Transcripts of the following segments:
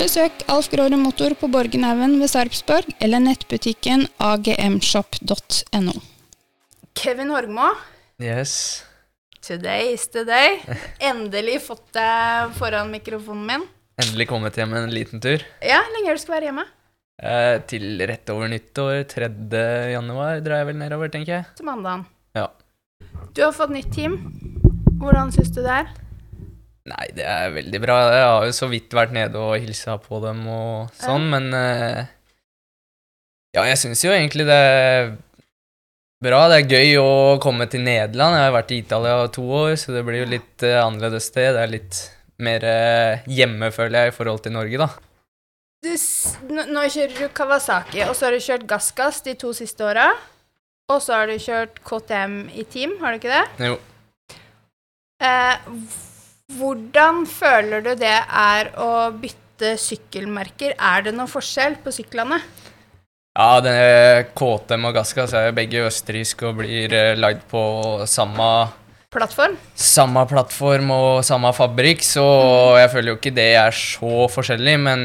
Besøk Alf Gråre Motor på Borgenhaugen ved Sarpsborg eller nettbutikken agmshop.no. Kevin Horgmo, Yes. today is the day. Endelig fått deg foran mikrofonen min. Endelig kommet hjem en liten tur. Ja, lenge du skal være hjemme? Eh, til rett over nyttår, 3. januar, drar jeg vel nedover, tenker jeg. Til mandagen. Ja. Du har fått nytt team. Hvordan syns du det er? Nei, det er veldig bra. Jeg har jo så vidt vært nede og hilsa på dem og sånn, men uh, Ja, jeg syns jo egentlig det er bra. Det er gøy å komme til Nederland. Jeg har vært i Italia to år, så det blir jo litt uh, annerledes sted. Det er litt mer uh, hjemme, føler jeg, i forhold til Norge, da. Du, nå kjører du Kawasaki, og så har du kjørt Gassgass de to siste åra. Og så har du kjørt KTM i team, har du ikke det? Jo. Eh, hvordan føler du det er å bytte sykkelmerker? Er det noen forskjell på syklene? Ja, det KTM og Gaskas er jo begge østerrikske og blir eh, lagd på samme Plattform? samme plattform og samme fabrikk, så jeg føler jo ikke det er så forskjellig, men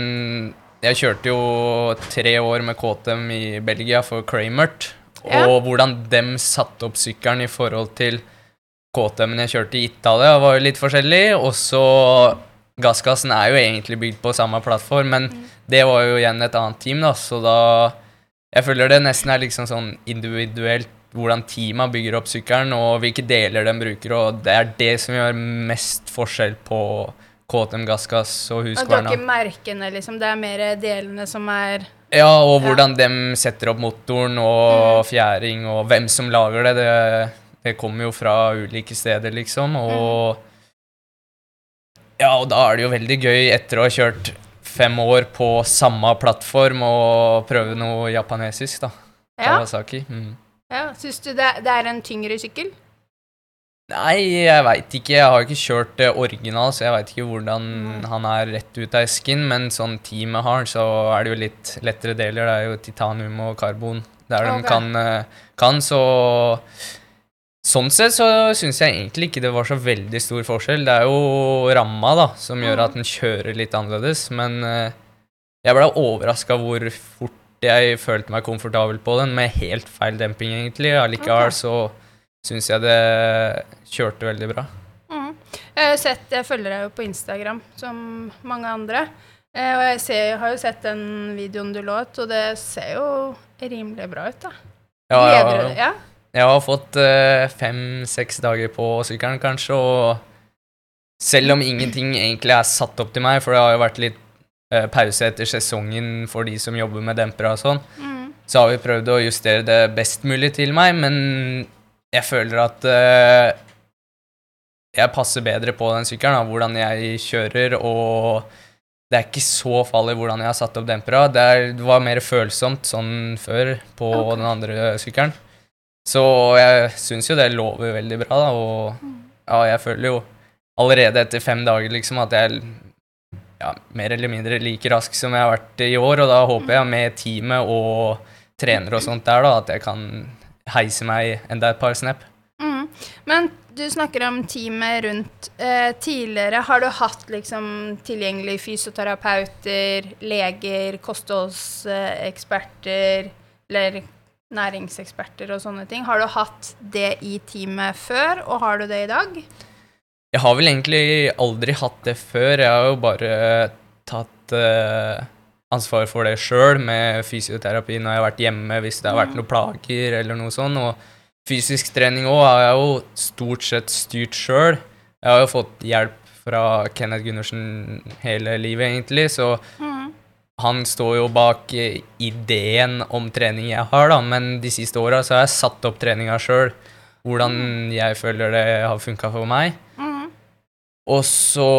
jeg kjørte jo tre år med KTM i Belgia for Kramert, Ja. og hvordan dem satte opp sykkelen i forhold til KTM-en jeg kjørte i Italia, var jo litt forskjellig, og så Gassgassen er jo egentlig bygd på samme plattform, men det var jo igjen et annet team, da, så da Jeg føler det nesten er liksom sånn individuelt hvordan teama bygger opp sykkelen, og hvilke deler de bruker, og det er det som gjør mest forskjell på KTM Gassgass og Og du har Husqvarna. ikke merkene, liksom. Det er mer delene som er Ja, og hvordan de setter opp motoren og fjæring, og hvem som lager det, det, det kommer jo fra ulike steder, liksom, og Ja, og da er det jo veldig gøy, etter å ha kjørt fem år på samme plattform, og prøve noe japanesisk, da. Ja. Kawasaki. Mm. ja. Syns du det, det er en tyngre sykkel? Nei, jeg veit ikke. Jeg har ikke kjørt det original, så jeg veit ikke hvordan han er rett ut av esken. Men sånn teamet har, så er det jo litt lettere deler. Det er jo titanium og karbon der okay. de kan, eh, kan. Så sånn sett så syns jeg egentlig ikke det var så veldig stor forskjell. Det er jo ramma da, som gjør at den kjører litt annerledes. Men eh, jeg ble overraska hvor fort jeg følte meg komfortabel på den, med helt feil demping, egentlig. Allikevel okay. så syns jeg det kjørte veldig bra. Mm. Jeg, sett, jeg følger deg jo på Instagram, som mange andre. Eh, og jeg ser, jeg har jo sett den videoen du låt, og det ser jo rimelig bra ut, da. Ja, ja? Ja? Jeg har fått uh, fem-seks dager på sykkelen, kanskje, og selv om ingenting egentlig er satt opp til meg, for det har jo vært litt uh, pause etter sesongen for de som jobber med dempere og sånn, mm. så har vi prøvd å justere det best mulig til meg, men jeg føler at uh, jeg passer bedre på den sykkelen, da, hvordan jeg kjører, og det er ikke så farlig hvordan jeg har satt opp dempera. Det, er, det var mer følsomt sånn før på okay. den andre sykkelen. Så jeg syns jo det lover veldig bra, da, og ja, jeg føler jo allerede etter fem dager liksom at jeg ja, mer eller mindre like rask som jeg har vært i år, og da håper jeg med teamet og trenere og sånt der, da, at jeg kan heise meg enda et par snap. Mm. Men du snakker om teamet rundt. Eh, tidligere har du hatt liksom tilgjengelig fysioterapeuter, leger, kostholdseksperter eller næringseksperter og sånne ting. Har du hatt det i teamet før, og har du det i dag? Jeg har vel egentlig aldri hatt det før. Jeg har jo bare tatt uh, ansvar for det sjøl med fysioterapi når jeg har vært hjemme hvis det har vært noen plager eller noe sånt. Og fysisk trening òg har jeg jo stort sett styrt sjøl. Jeg har jo fått hjelp fra Kenneth Gundersen hele livet, egentlig, så Mm. Han står jo bak eh, ideen om trening jeg har, da, men de siste åra har jeg satt opp treninga sjøl. Hvordan jeg føler det har funka for meg. Mm. Og så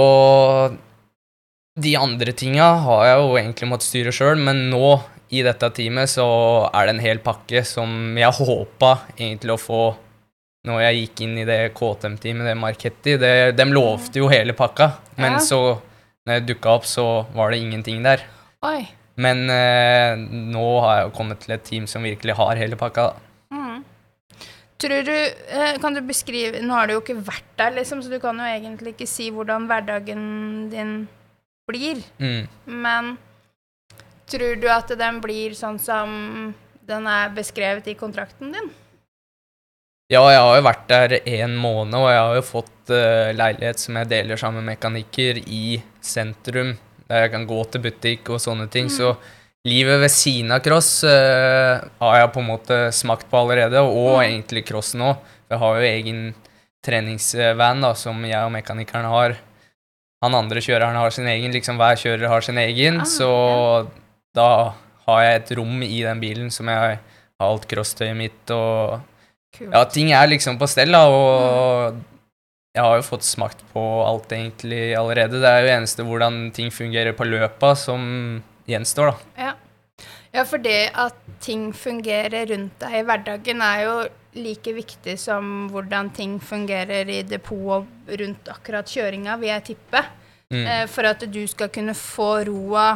De andre tinga har jeg jo egentlig måttet styre sjøl, men nå i dette teamet så er det en hel pakke som jeg håpa egentlig å få når jeg gikk inn i det KTM-teamet, det Marketti. Det, de lovte jo hele pakka, men Ja. så når jeg dukka opp, så var det ingenting der. Oi. Men eh, nå har jeg jo kommet til et team som virkelig har hele pakka. da. Mm. Tror du, eh, Kan du beskrive Nå har du jo ikke vært der, liksom, så du kan jo egentlig ikke si hvordan hverdagen din blir. Mm. Men tror du at den blir sånn som den er beskrevet i kontrakten din? Ja, jeg har jo vært der en måned, og jeg har jo fått uh, leilighet som jeg deler sammen med mekanikker i sentrum, der jeg kan gå til butikk og sånne ting. Så livet ved siden av cross uh, har jeg på en måte smakt på allerede, og egentlig crossen òg. Jeg har jo egen treningsvan da, som jeg og mekanikeren har. Han andre kjøreren har sin egen, liksom hver kjører har sin egen, Ah, så da har jeg et rom i den bilen som jeg har alt crosstøyet mitt og Kult. ja, ting er liksom på stell, da, og jeg har jo fått smakt på alt egentlig allerede. Det er jo eneste hvordan ting fungerer på løpa som gjenstår, da. Ja. ja, for det at ting fungerer rundt deg i hverdagen, er jo like viktig som hvordan ting fungerer i depot og rundt akkurat kjøringa, vil jeg tippe. Mm. Eh, for at du skal kunne få roa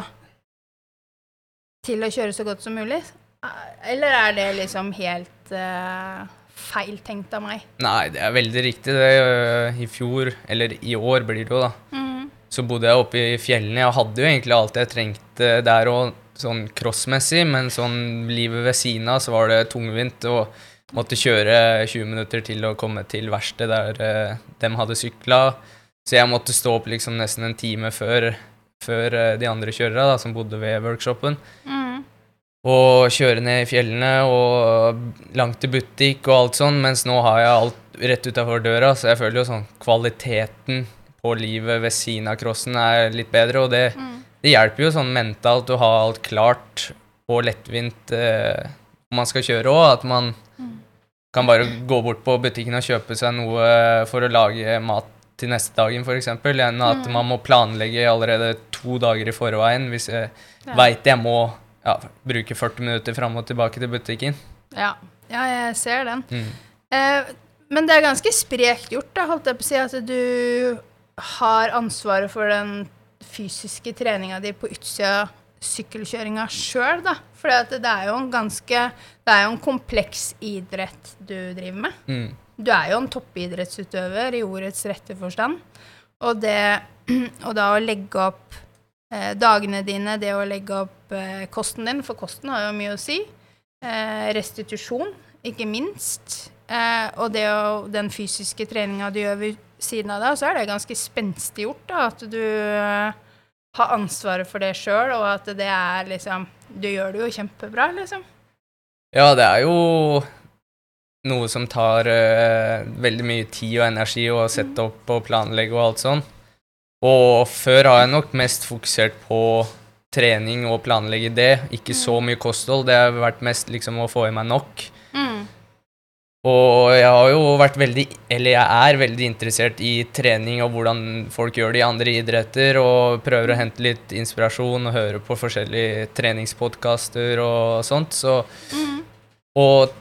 til å kjøre så godt som mulig. Eh, Eller er det liksom helt uh, feil tenkt av meg? Nei, det er veldig riktig. Det, øh, I fjor, eller i år blir det jo, da, Mm. så bodde jeg oppe i fjellene. Jeg hadde jo egentlig alt jeg trengte der òg, sånn crossmessig, men sånn livet ved siden av så var det tungvint. og Måtte kjøre 20 minutter til å komme til verkstedet der eh, de hadde sykla. Så jeg måtte stå opp liksom nesten en time før, før eh, de andre kjørere da, som bodde ved workshopen. Mm. Og kjøre ned i fjellene og langt til butikk og alt sånn, mens nå har jeg alt rett utafor døra, så jeg føler jo sånn kvaliteten på livet ved siden av crossen er litt bedre, og det, Mm. det hjelper jo sånn mentalt å ha alt klart og lettvint eh, man skal kjøre òg, at man kan bare gå bort på butikken og kjøpe seg noe for å lage mat til neste dagen, f.eks., enn at man må planlegge allerede to dager i forveien hvis jeg Ja. veit jeg må ja, bruke 40 minutter fram og tilbake til butikken. Ja. ja, jeg ser den. Mm. Eh, men det er ganske sprekt gjort, da, holdt jeg på å si, at du har ansvaret for den fysiske treninga di på utsida sykkelkjøringa sjøl, da. For det er jo en ganske Det er jo en kompleks idrett du driver med. Mm. Du er jo en toppidrettsutøver i ordets rette forstand. Og det Og da å legge opp eh, dagene dine, det å legge opp eh, kosten din, for kosten har jo mye å si. Eh, restitusjon, ikke minst. Eh, og det å, den fysiske treninga du gjør ved siden av deg, så er det ganske spenstig gjort, da. At du eh, har ansvaret for det sjøl, og at det er liksom Du gjør det jo kjempebra, liksom. Ja, det er jo noe som tar uh, veldig mye tid og energi å sette opp og planlegge og alt sånn. Og før har jeg nok mest fokusert på trening og planlegge det, ikke så mye kosthold. Det har vært mest liksom å få i meg nok. Mm. Og jeg har jo vært veldig Eller jeg er veldig interessert i trening og hvordan folk gjør det i andre idretter, og prøver å hente litt inspirasjon og høre på forskjellige treningspodkaster og sånt. Så Og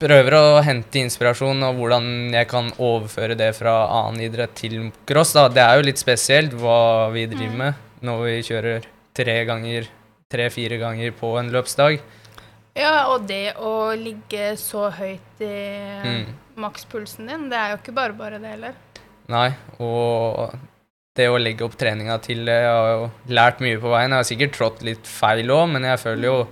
prøver å hente inspirasjon og hvordan jeg kan overføre det fra annen idrett til cross. da. Det er jo litt spesielt hva vi driver med når vi kjører tre ganger, tre-fire ganger på en løpsdag. Ja, og det å ligge så høyt i Mm. makspulsen din, det er jo ikke bare bare det heller. Nei, og det å legge opp treninga til det Jeg har jo lært mye på veien. Jeg har sikkert trådt litt feil òg, men jeg føler jo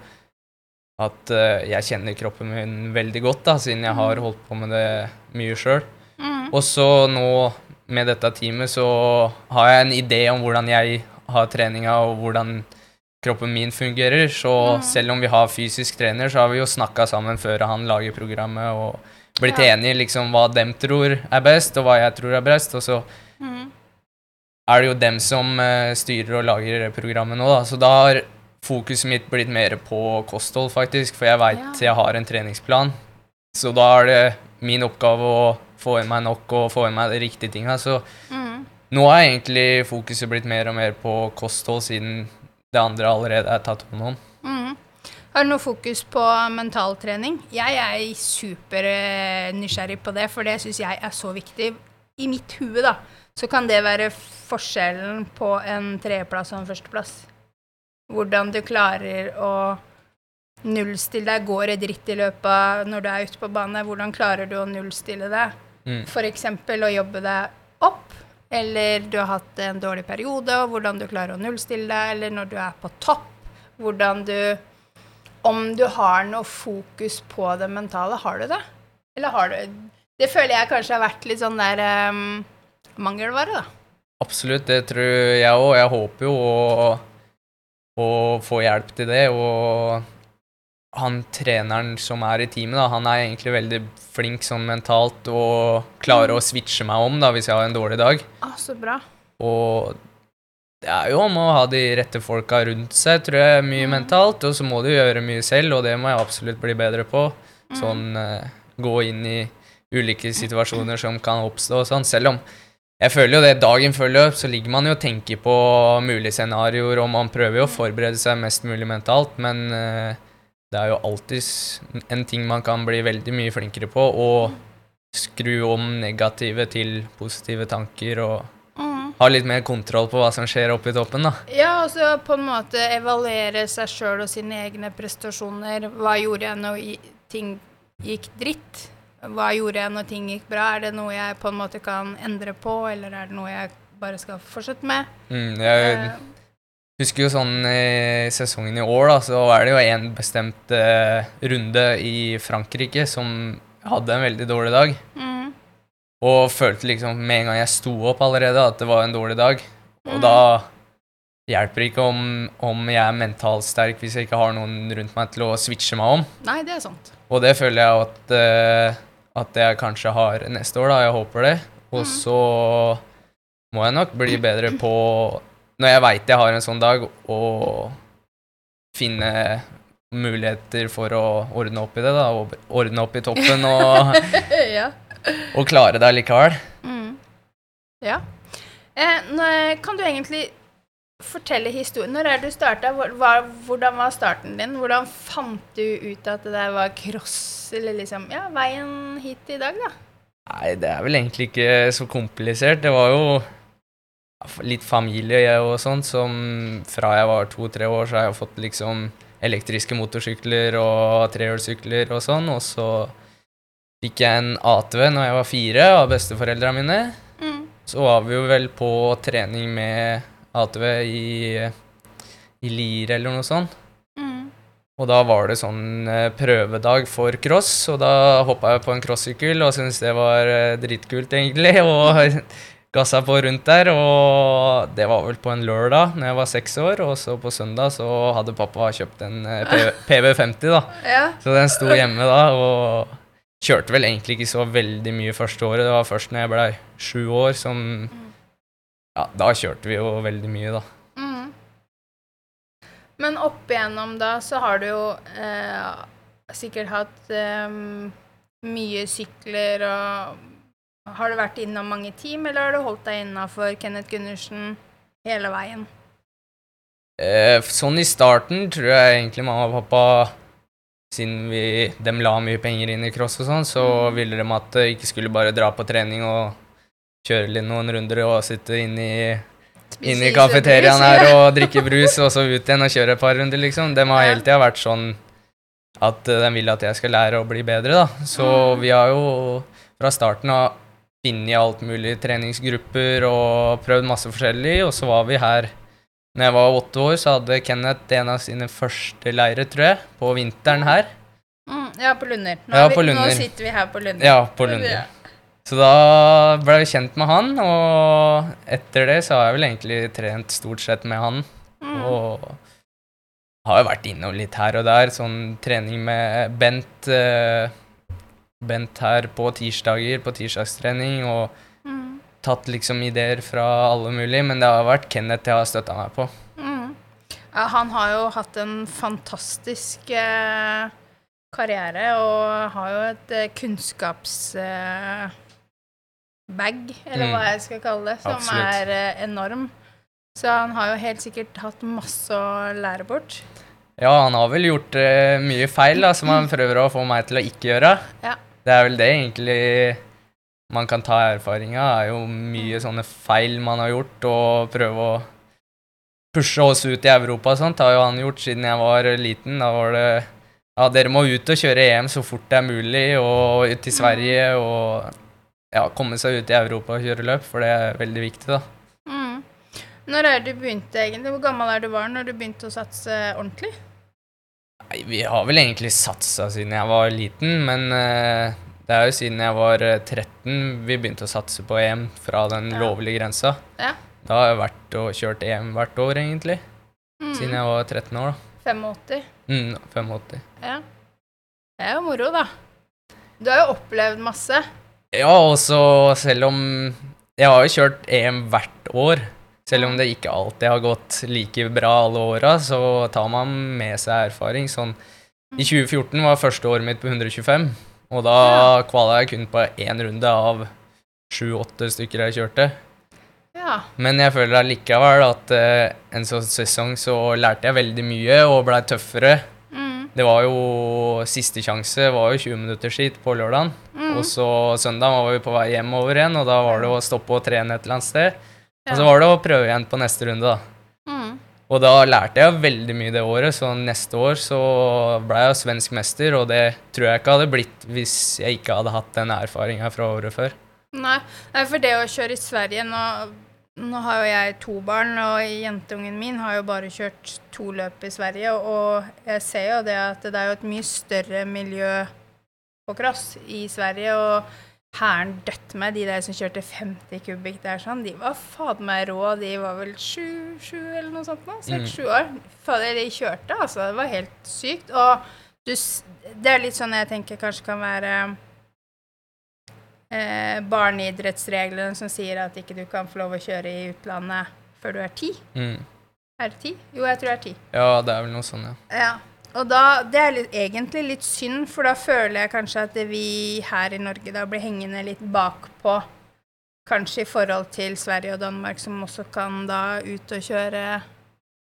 at uh, jeg kjenner kroppen min veldig godt, da, siden jeg har holdt på med det mye sjøl. Mm. Og så nå med dette teamet så har jeg en idé om hvordan jeg har treninga, og hvordan kroppen min fungerer. Så selv om vi har fysisk trener, så har vi jo snakka sammen før han lager programmet, og blitt Ja. enige liksom hva dem tror er best, og hva jeg tror er best. Og så Mm. er det jo dem som uh, styrer og lager programmet nå, da. Så da har fokuset mitt blitt mer på kosthold, faktisk, for jeg veit jeg har en treningsplan. Så da er det min oppgave å få i meg nok og få i meg de riktige tinga. Så Mm. nå har egentlig fokuset blitt mer og mer på kosthold, siden det andre allerede er tatt hånd om. Mm. Har du noe fokus på mentaltrening? Jeg er supernysgjerrig på det, for det syns jeg er så viktig. I mitt hue, da, så kan det være forskjellen på en tredjeplass og en førsteplass. Hvordan du klarer å nullstille deg. Går det dritt i løpet når du er ute på bane? Hvordan klarer du å nullstille deg? Mm. F.eks. å jobbe deg opp, eller du har hatt en dårlig periode, og hvordan du klarer å nullstille deg, eller når du er på topp, hvordan du Om du har noe fokus på det mentale, har du det? Eller har du Det føler jeg kanskje har vært litt sånn der um, mangelvare, da. Absolutt, det tror jeg òg. Jeg håper jo å, å få hjelp til det. Og han treneren som er i teamet, da, han er egentlig veldig flink sånn mentalt og klarer å switche meg om da, hvis jeg har en dårlig dag. Ah, så bra. Og det er jo om å ha de rette folka rundt seg, tror jeg, mye mentalt. Og så må du gjøre mye selv, og det må jeg absolutt bli bedre på. Sånn eh, gå inn i ulike situasjoner som kan oppstå og sånn. Selv om jeg føler jo det dagen før løp, så ligger man jo og tenker på mulige scenarioer, og man prøver jo å forberede seg mest mulig mentalt, men eh, det er jo alltid en ting man kan bli veldig mye flinkere på, og skru om negative til positive tanker og Mm. ha litt mer kontroll på hva som skjer oppe i toppen, da. Ja, og så på en måte evaluere seg sjøl og sine egne prestasjoner. Hva gjorde jeg når ting gikk dritt? Hva gjorde jeg når ting gikk bra? Er det noe jeg på en måte kan endre på, eller er det noe jeg bare skal fortsette med? Mm, jeg uh, husker jo sånn i sesongen i år, da, så er det jo en bestemt uh, runde i Frankrike som hadde en veldig dårlig dag. mm, Og følte liksom med en gang jeg sto opp allerede, at det var en dårlig dag. Og Mm. da hjelper ikke om, om jeg er mentalt sterk hvis jeg ikke har noen rundt meg til å switche meg om. nei, det er sant. Og det føler jeg at, eh, at jeg kanskje har neste år, da. Jeg håper det. Og så må jeg nok bli bedre på, når jeg veit jeg har en sånn dag, å finne muligheter for å ordne opp i det, da. Ordne opp i toppen og, ja. og klare det allikevel. Mm. Ja. Eh, kan du egentlig fortelle historien? Når er det du starta? Hvordan var starten din? Hvordan fant du ut at det der var cross, eller liksom Ja, veien hit i dag, da? Nei, det er vel egentlig ikke så komplisert. Det var jo litt familie jeg og sånt, som fra jeg var to-tre år, så har jeg fått liksom elektriske motorsykler og trehjulssykler og sånn, og så fikk jeg en ATV når jeg var fire av besteforeldra mine. Mm. Så var vi jo vel på trening med ATV i, i Lier eller noe sånt. Mm. Og da var det sånn eh, prøvedag for cross, og da hoppa jeg på en crossykkel og syntes det var eh, dritkult, egentlig, og gassa på rundt der. Og det var vel på en lørdag når jeg var seks år, og så på søndag så hadde pappa kjøpt en eh, PV50, da. Ja. Så den sto hjemme da, og kjørte vel egentlig ikke så veldig mye første året. Det var først når jeg blei sju år som Ja, da kjørte vi jo veldig mye, da. Mm. Men opp igjennom da så har du jo eh, sikkert hatt eh, mye sykler og Har du vært innom mange team, eller har du holdt deg innafor Kenneth Gundersen hele veien? Eh, sånn i starten tror jeg egentlig mamma og pappa Siden vi, de la mye penger inn i cross og sånn, så ville de at det ikke skulle bare dra på trening og kjøre litt noen runder og sitte inne i inn i kafeteriaen her og drikke brus, og så ut igjen og kjøre et par runder, liksom. De har hele tida vært sånn at eh, de vil at jeg skal lære å bli bedre, da. Så Mm. vi har jo fra starten av funnet alt mulig treningsgrupper og prøvd masse forskjellig, og så var vi her når jeg var åtte år, så hadde Kenneth en av sine første leire, tror jeg, på vinteren her. Mm, ja, på Lunder. Nå, Ja, vi, på Lunder. nå sitter vi her på Lunder. Ja, på Lunder. Så da ble jeg kjent med han, og etter det så har jeg vel egentlig trent stort sett med han. Mm. Og har jo vært innom litt her og der. Sånn trening med Bent uh, Bent her på tirsdager, på tirsdagstrening, og Mm. tatt liksom ideer fra alle mulige. Men det har vært Kenneth jeg har støtta meg på. Mm. Ja, han har jo hatt en fantastisk uh, karriere og har jo et eh, kunnskaps... Bag, eller Mm. hva jeg skal kalle det, som Absolutt. er eh, enorm. Så han har jo helt sikkert hatt masse å lære bort. Ja, han har vel gjort uh, mye feil da, som han prøver å få meg til å ikke gjøre. Ja. Det er vel det egentlig man kan ta erfaringa, av. er jo mye sånne feil man har gjort, og prøve å pushe oss ut i Europa og sånt. har jo han gjort siden jeg var liten. Da var det Ja, dere må ut og kjøre EM så fort det er mulig, og ut til Sverige og ja, komme seg ut i Europa og kjøre løp, for det er veldig viktig, da. Mm. Når er du begynte egentlig? Hvor gammel er du var når du begynte å satse ordentlig? Nei, vi har vel egentlig satsa siden jeg var liten, men uh, det er jo siden jeg var eh, 13 vi begynte å satse på EM fra den Ja. lovlige grensa. Ja. Da har jeg vært og kjørt EM hvert år, egentlig. Mm. Siden jeg var 13 år, da. 85. Mm, 85. Ja. Det er jo moro, da. Du har jo opplevd masse. Ja, og så selv om Jeg har jo kjørt EM hvert år. Selv om det ikke alltid har gått like bra alle åra, så tar man med seg erfaring. Sånn I 2014 var første året mitt på 125, og da Ja. kvala jeg kun på én runde av sju-åtte stykker jeg kjørte. Ja. Men jeg føler allikevel at uh, en sånn sesong så lærte jeg veldig mye og blei tøffere. Det var jo Siste sjanse var jo 20 minutter skitt på lørdagen. Mm. Og så søndag var vi på vei hjemover igjen, og da var det å stoppe og trene et eller annet sted. Ja. Og så var det å prøve igjen på neste runde, da. Mm. Og da lærte jeg veldig mye det året, så neste år så ble jeg svensk mester, og det tror jeg ikke hadde blitt hvis jeg ikke hadde hatt den erfaringa fra året før. Nei, for det å kjøre i Sverige nå, nå har jo jeg to barn, og jentungen min har jo bare kjørt to løp i Sverige. Og jeg ser jo det at det er jo et mye større miljø på cross i Sverige. Og hæren døtte meg, de der som kjørte 50 kubikk der sånn, de var fader meg rå. De var vel sju, sju eller noe sånt nå? Seks-sju år. Fader, de kjørte, altså. Det var helt sykt. Og du, det er litt sånn jeg tenker kanskje kan være eh, barneidrettsreglene som sier at ikke du kan få lov å kjøre i utlandet før du er ti. Mm. Er det ti? Jo, jeg tror det er ti. Ja, det er vel noe sånn, ja. Ja. Og da, det er litt, egentlig litt synd, for da føler jeg kanskje at vi her i Norge da blir hengende litt bakpå. Kanskje i forhold til Sverige og Danmark, som også kan da ut og kjøre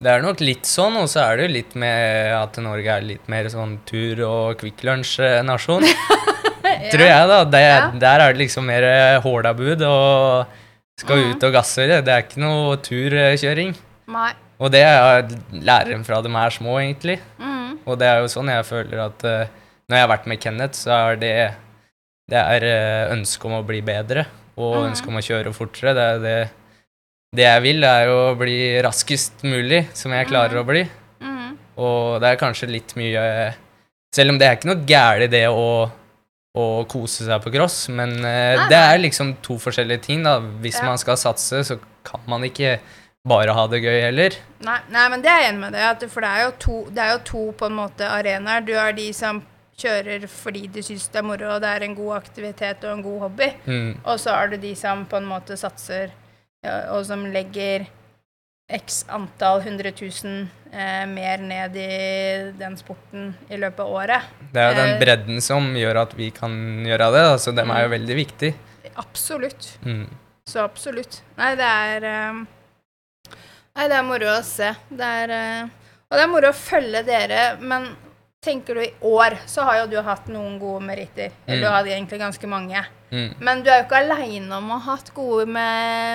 Det er nok litt sånn, og så er det jo litt med at Norge er litt mer sånn tur- og Kvikk Lunsj-nasjon. Tror jeg, da. Det, Ja. Der er det liksom mer eh, hålabud og skal mm. ut og gasse. Det Det er ikke noe turkjøring. Nei. Og det er læreren fra de er små, egentlig. Mm. Og det er jo sånn jeg føler at uh, når jeg har vært med Kenneth, så er det det er eh, ønsket om å bli bedre og Mhm. ønsket om å kjøre fortere. Det det, det jeg vil, er å bli raskest mulig, som jeg klarer mm. å bli. Mm. Og det er kanskje litt mye Selv om det er ikke noe gærent det å, å kose seg på cross, men uh, det er liksom to forskjellige ting, da. Hvis Ja. man skal satse, så kan man ikke bare ha det gøy heller. Nei, nei, men det er jeg enig med deg i. For det er, to, det er jo to på en måte arenaer. Du har de som kjører fordi du syns det er moro, og det er en god aktivitet og en god hobby. Mm. Og så har du de som på en måte satser, og som legger x antall hundre tusen eh, mer ned i den sporten i løpet av året. Det er jo den Eh, bredden som gjør at vi kan gjøre det. så dem er jo Mm. veldig viktig. Absolutt. Mm. Så absolutt. Nei, det er eh, Nei, det er moro å se. Det er eh, Og det er moro å følge dere, men tenker du i år, så har jo du hatt noen gode meritter. Eller Mm. du hadde egentlig ganske mange. Mm. Men du er jo ikke aleine om å ha hatt gode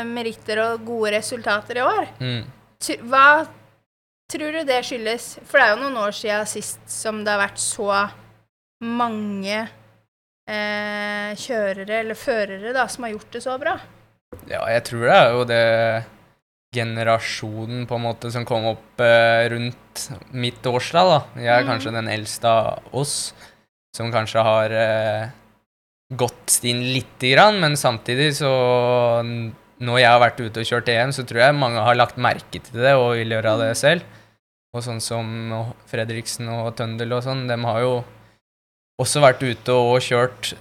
meritter og gode resultater i år. Mm. Hva tror du det skyldes? For det er jo noen år siden sist som det har vært så mange eh, kjørere, eller førere, da, som har gjort det så bra. Ja, jeg tror det er jo det generasjonen på en måte som kom opp eh, rundt mitt årslag, da. Jeg er Mm. kanskje den eldste av oss som kanskje har eh, gått stien lite grann, men samtidig så Når jeg har vært ute og kjørt EM, så tror jeg mange har lagt merke til det og vil gjøre det selv. Og sånn som Fredriksen og Tøndel og sånn, de har jo også vært ute og kjørt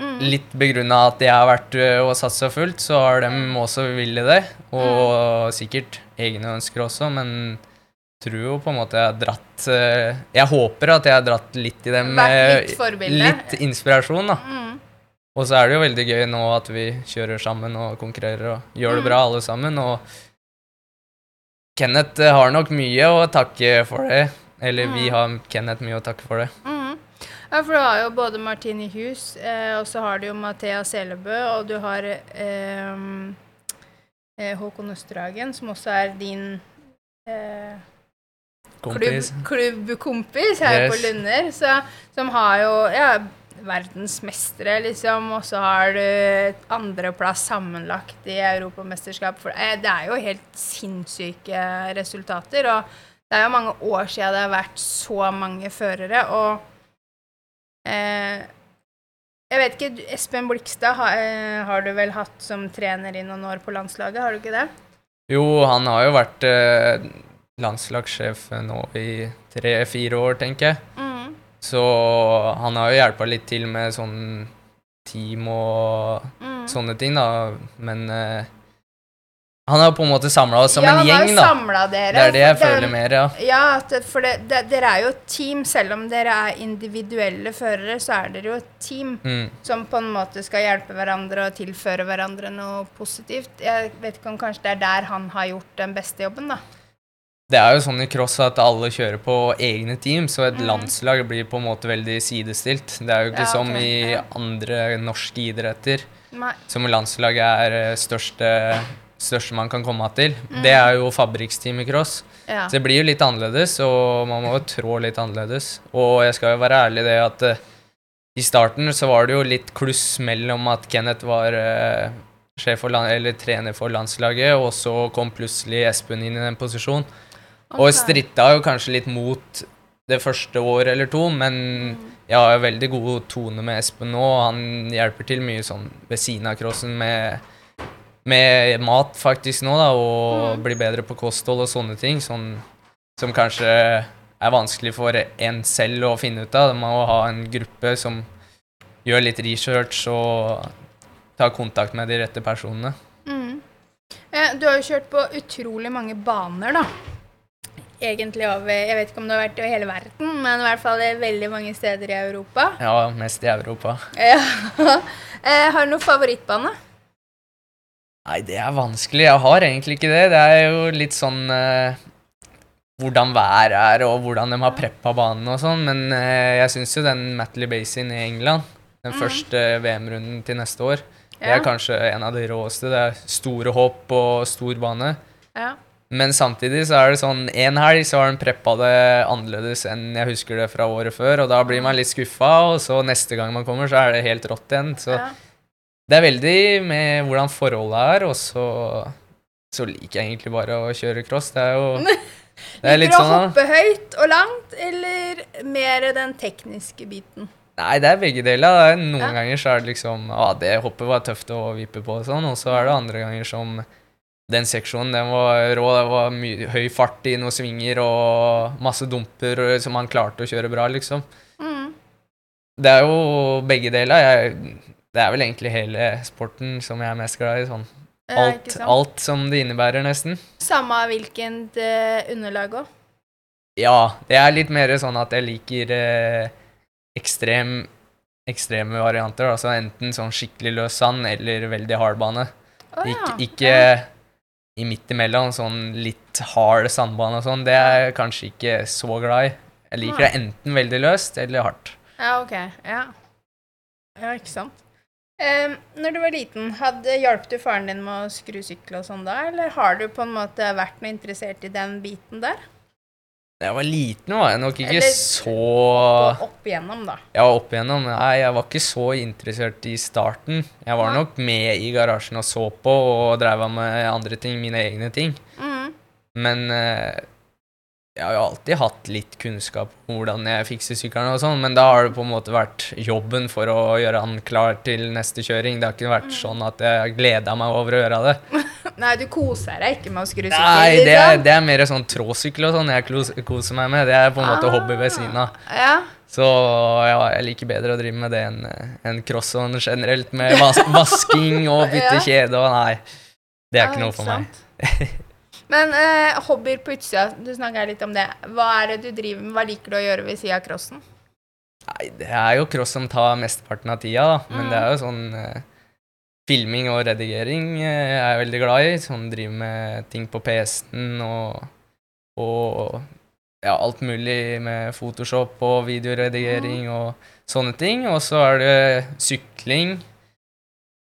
Mm. Litt begrunna at jeg har vært ø, og satsa fullt, så har de også villet det. Og sikkert egne ønsker også, men tror jo på en måte jeg har dratt Jeg håper at jeg har dratt litt i dem. Vært litt forbilde. litt inspirasjon, da. Mm. Og så er det jo veldig gøy nå at vi kjører sammen og konkurrerer og gjør det Mm. bra alle sammen. Og Kenneth har nok mye å takke for det. Eller vi Mm. har Kenneth mye å takke for det. Mm. Ja, for du har jo både Martine Hus, eh, og så har du jo Mathea Selebø, og du har eh, eh, Håkon Østerhagen, som også er din eh, klubb, klubbkompis her Yes. på Lunder, så, som har jo ja, verdensmestere, liksom, og så har du andreplass sammenlagt i Europamesterskap. For eh, det er jo helt sinnssyke resultater, og det er jo mange år siden det har vært så mange førere, og eh, jeg vet ikke, Espen Blikstad har, eh, har du vel hatt som trener i noen år på landslaget, har du ikke det? Jo, han har jo vært eh, landslagssjef nå i tre-fire år, tenker jeg. Mm. Så han har jo hjelpa litt til med sånn team og Mm. sånne ting, da. Men uh, han har på en måte samla oss som ja, en gjeng, da. dere. Det er det jeg den, føler mer, ja. Ja, for det, det, dere er jo et team. Selv om dere er individuelle førere, så er dere jo et team Mm. som på en måte skal hjelpe hverandre og tilføre hverandre noe positivt. Jeg vet ikke om kanskje det er der han har gjort den beste jobben, da. Det er jo sånn i cross at alle kjører på egne team, så et Mm. landslag blir på en måte veldig sidestilt. Det er jo ikke Ja, som i ja. andre norske idretter. Nei. som landslaget er eh, største, største man kan komme til. Mm. Det er jo fabrikksteam i cross. Ja. Så det blir jo litt annerledes, og man må jo trå litt annerledes. Og jeg skal jo være ærlig i det at eh, i starten så var det jo litt kluss mellom at Kenneth var eh, sjef for land, eller trener for landslaget, og så kom plutselig Espen inn i den posisjonen. Og Ok. stritta jo kanskje litt mot det første året eller to, men jeg har jo veldig god tone med Espen nå, og han hjelper til mye sånn ved siden av crossen med, med mat faktisk nå, da, og Mm. bli bedre på kosthold og sånne ting, sånn, som kanskje er vanskelig for en selv å finne ut av. Man må ha en gruppe som gjør litt research og tar kontakt med de rette personene. Mm. Eh, Du har jo kjørt på utrolig mange baner, da. Egentlig over Jeg vet ikke om du har vært i hele verden, men i hvert fall veldig mange steder i Europa. Ja, mest i Europa. Ja. Eh, har du noen favorittbane? Nei, det er vanskelig. Jeg har egentlig ikke det. Det er jo litt sånn eh, hvordan været er, og hvordan de har preppa banen og sånn. Men eh, jeg syns jo den Matley Basin i England, den mm. første VM-runden til neste år, det er kanskje en av de råeste. Det er store hopp og stor bane. Ja. Men samtidig så er det sånn En helg så har han preppa det annerledes enn jeg husker det fra året før, og da blir man litt skuffa, og så neste gang man kommer, så er det helt rått igjen. Så ja. det er veldig med hvordan forholdet er, og så, så liker jeg egentlig bare å kjøre cross. Det er jo det er litt Liker du å sånn hoppe høyt og langt, eller mer den tekniske biten? Nei, det er begge deler. Er noen Ja. ganger så er det liksom Ja, det hoppet var tøft å vippe på og sånn, og så er det andre ganger som den seksjonen den var rå. Det var høy fart i noen svinger og masse dumper som han klarte å kjøre bra, liksom. Mm. Det er jo begge deler. Jeg, det er vel egentlig hele sporten som jeg er mest glad i. sånn Alt, alt som det innebærer, nesten. Samme hvilket eh, underlag òg. Ja, det er litt mer sånn at jeg liker eh, ekstrem, ekstreme varianter. Altså enten sånn skikkelig løs sand eller veldig hardbane. Oh, ja. Ikke, ikke i midt imellom, sånn litt hard sandbane og sånn. Det er jeg kanskje ikke så glad i. Jeg liker det enten veldig løst eller hardt. Ja, ok. Ja, ja ikke sant. Um, når du var liten, hadde, hjalp du faren din med å skru sykkel og sånn da, eller har du på en måte vært noe interessert i den biten der? Da jeg var liten, var jeg nok ikke Eller- så opp igjennom, da. Ja, opp igjennom. Nei, jeg var ikke så interessert i starten. Jeg var Nei. nok med i garasjen og så på og dreiv med andre ting, mine egne ting. Mm. Men eh, jeg har jo alltid hatt litt kunnskap om hvordan jeg fikser sykkelen og sånn, men da har det på en måte vært jobben for å gjøre han klar til neste kjøring. Det har ikke vært sånn at jeg gleda meg over å gjøre det. Nei, du koser deg ikke med å skru sykkel? Nei, det er, liksom? det er mer sånn tråsykkel og sånn jeg koser meg med. Det er på en måte hobby ved siden av. Ja. Så ja, jeg liker bedre å drive med det enn en cross sånn generelt, med vas vasking og bytte Ja. kjede og nei. Det er ikke noe for meg. Men eh, hobbyer på utsida, du snakka litt om det. Hva er det du driver med? Hva liker du å gjøre ved sida av crossen? Nei, det er jo cross som tar mesteparten av tida, da. Men Mm. det er jo sånn eh, Filming og redigering eh, er jeg veldig glad i. Sånn driver med ting på PC-en og, og ja, alt mulig med Photoshop og videoredigering Mm. og sånne ting. Og så er det sykling,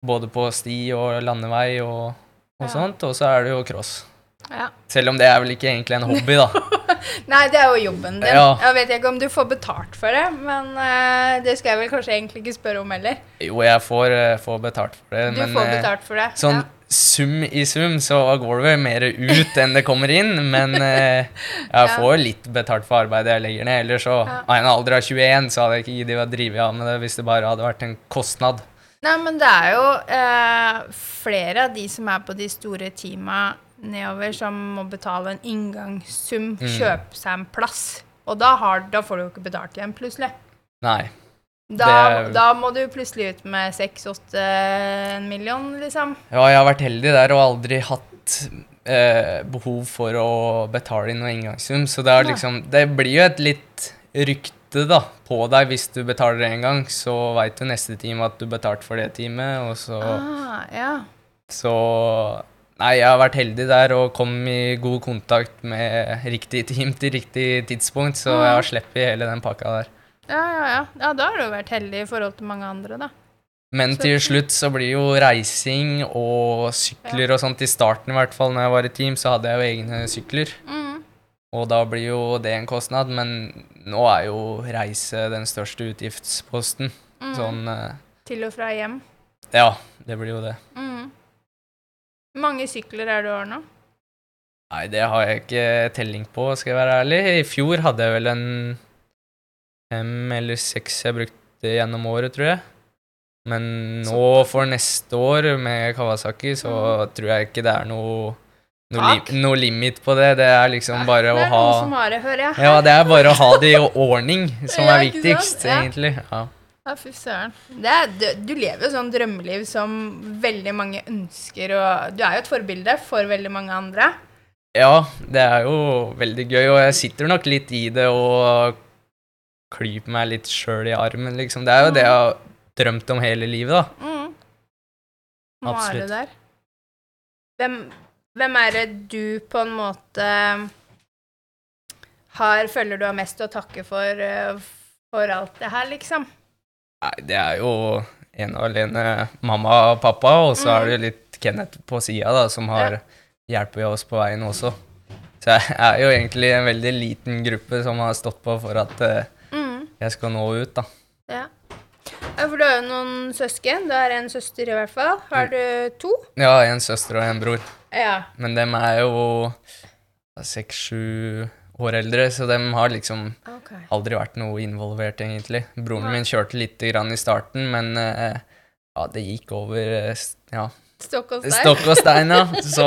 både på sti og landevei og, og Ja. sånt. Og så er det jo cross. Ja. Selv om det er vel ikke egentlig en hobby, da. Nei, det er jo jobben din. Ja. Jeg vet ikke om du får betalt for det, men uh, det skal jeg vel kanskje egentlig ikke spørre om heller. Jo, jeg får, uh, får betalt for det, Du men får eh, betalt for det. Sånn ja. sum i sum så går det vel mer ut enn det kommer inn, men uh, jeg får litt betalt for arbeidet jeg legger ned. Ellers så, av en alder av 21, så hadde jeg ikke giddet å drive av med det hvis det bare hadde vært en kostnad. Nei, men det er jo flere av de som er på de store teama nedover, som må betale en inngangssum, Mm. kjøpe seg en plass. Og da, har, da får du jo ikke betalt igjen, plutselig. Nei. Da, Det- da må du plutselig ut med seks-åtte en million, liksom. Ja, jeg har vært heldig der og aldri hatt eh, behov for å betale inn noen inngangssum, så det, er liksom, det blir jo et litt rykte da, på deg hvis du betaler en gang, så veit du neste time at du betalte for det teamet, og så Ah, ja. Så Nei, jeg har vært heldig der og kom i god kontakt med riktig team til riktig tidspunkt, så jeg har sluppet hele den pakka der. Ja, ja, ja. ja, da har du vært heldig i forhold til mange andre, da. Men til slutt så blir jo reising og sykler og sånt i starten, i hvert fall når jeg var i team, så hadde jeg jo egne sykler. Mm. Og da blir jo det en kostnad, men nå er jo reise den største utgiftsposten. Mm. Sånn eh, Til og fra hjem. Ja, det blir jo det. Mm. Hvor mange sykler er det du har nå? Nei, det har jeg ikke telling på, skal jeg være ærlig. I fjor hadde jeg vel en fem eller seks jeg brukte gjennom året, tror jeg. Men nå for neste år med Kawasaki, så tror jeg ikke det er noe, noe, li, noe limit på det. Det er liksom bare å det er ha noen som har det, hører jeg. Ja, det er bare å ha det i ordning som er viktigst, egentlig. Ja. Ja, fy søren. Det er- Du, du lever jo sånn drømmeliv som veldig mange ønsker, og du er jo et forbilde for veldig mange andre. ja, det er jo veldig gøy, og jeg sitter nok litt i det og klyper meg litt sjøl i armen, liksom. Det er jo det jeg har drømt om hele livet, da. Mm. Nå er Absolutt. du der. Hvem, hvem er det du på en måte har, føler du har mest å takke for, eh, for alt det her, liksom? Nei, det er jo ene og alene mamma og pappa, og så er det litt Kenneth på sida, da, som har hjulpet oss på veien også. Så jeg er jo egentlig en veldig liten gruppe som har stått på for at eh, Mm. jeg skal nå ut, da. Ja. ja. For du har jo noen søsken. Du har en søster i hvert fall. Har du to? Ja, en søster og en bror. Ja. Men dem er jo seks-sju år eldre, så de har liksom okay. aldri vært noe involvert, egentlig. Broren min kjørte litt grann i starten, men uh, ja, det gikk over uh, ja, Stokk og stein? stokk og stein, ja. Så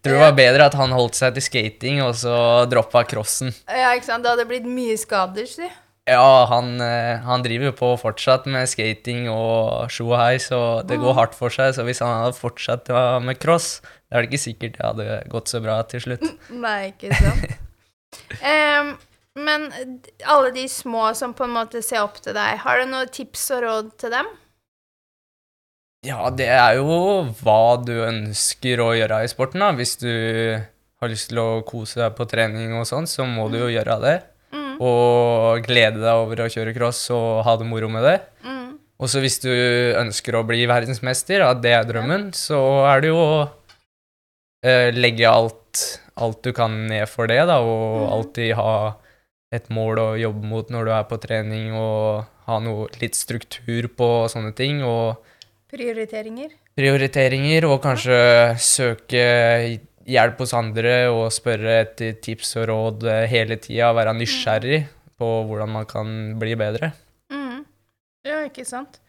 tror det var bedre at han holdt seg til skating, og så droppa crossen. Ja, ikke sant. Det hadde blitt mye skader, si. Ja, han, eh, han driver jo på fortsatt med skating og sjohei, så det går hardt for seg. Så hvis han hadde fortsatt med cross, det er det ikke sikkert det hadde gått så bra til slutt. Nei, ikke sant. Em, men alle de små som på en måte ser opp til deg, har du noen tips og råd til dem? Ja, det er jo hva du ønsker å gjøre i sporten, da. Hvis du har lyst til å kose deg på trening og sånn, så må du jo gjøre det. Mm, Og glede deg over å kjøre cross og ha det moro med det. mm, Og så hvis du ønsker å bli verdensmester, at det er drømmen, så er det jo å eh, legge alt, alt du kan ned for det, da, og mm. alltid ha et mål å jobbe mot når du er på trening, og ha noe litt struktur på sånne ting, og prioriteringer? prioriteringer, og kanskje søke hjelp hos andre og spørre etter tips og råd eh, hele tida, være nysgjerrig på hvordan man kan bli bedre. Mm. Ja, ikke sant?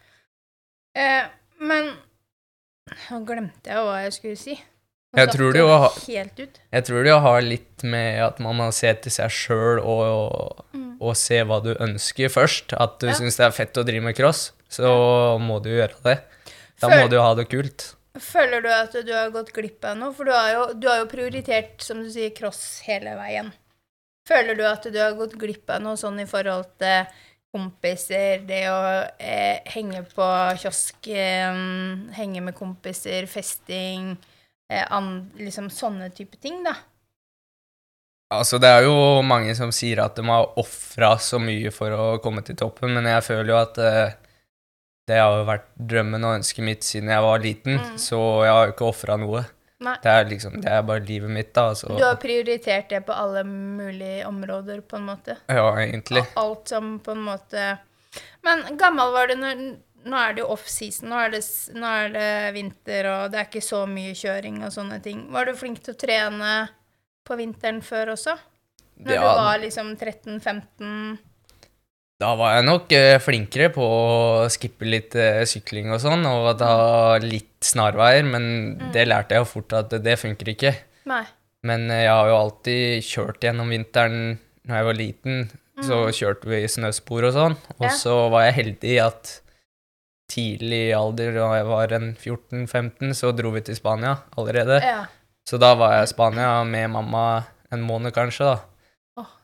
Eh, men Nå glemte jeg hva jeg skulle si. Jeg tror jo Jeg tror det har litt med at man må se til seg sjøl og, Mm. og se hva du ønsker først. At du Ja. syns det er fett å drive med cross, så må du gjøre det. Da Føl- må du ha det kult. Føler du at du har gått glipp av noe? For du har, jo, du har jo prioritert, som du sier, cross hele veien. Føler du at du har gått glipp av noe sånn i forhold til kompiser, det å eh, henge på kiosk, eh, henge med kompiser, festing, an, liksom sånne type ting, da? Altså, det er jo mange som sier at de har ofra så mye for å komme til toppen, men jeg føler jo at eh, det har jo vært drømmen og ønsket mitt siden jeg var liten, Mm. så jeg har jo ikke ofra noe. Nei. Det er liksom, det er bare livet mitt, da. Så, Du har prioritert det på alle mulige områder, på en måte? ja, egentlig. Alt som på en måte Men gammel var du når Nå er det jo off-season, nå, er det nå er det vinter, og det er ikke så mye kjøring og sånne ting. Var du flink til å trene på vinteren før også? Når Ja, du var liksom 13-15? Da var jeg nok eh, flinkere på å skippe litt eh, sykling og sånn, og ta litt snarveier, men Mm. det lærte jeg jo fort at det funker ikke. Nei. Men eh, jeg har jo alltid kjørt gjennom vinteren når jeg var liten, så kjørte vi i snøspor og sånn, og Mm. Ja. så var jeg heldig at tidlig alder, da jeg var en 14-15, så dro vi til Spania allerede. Ja. Så da var jeg i Spania med mamma en måned kanskje, da.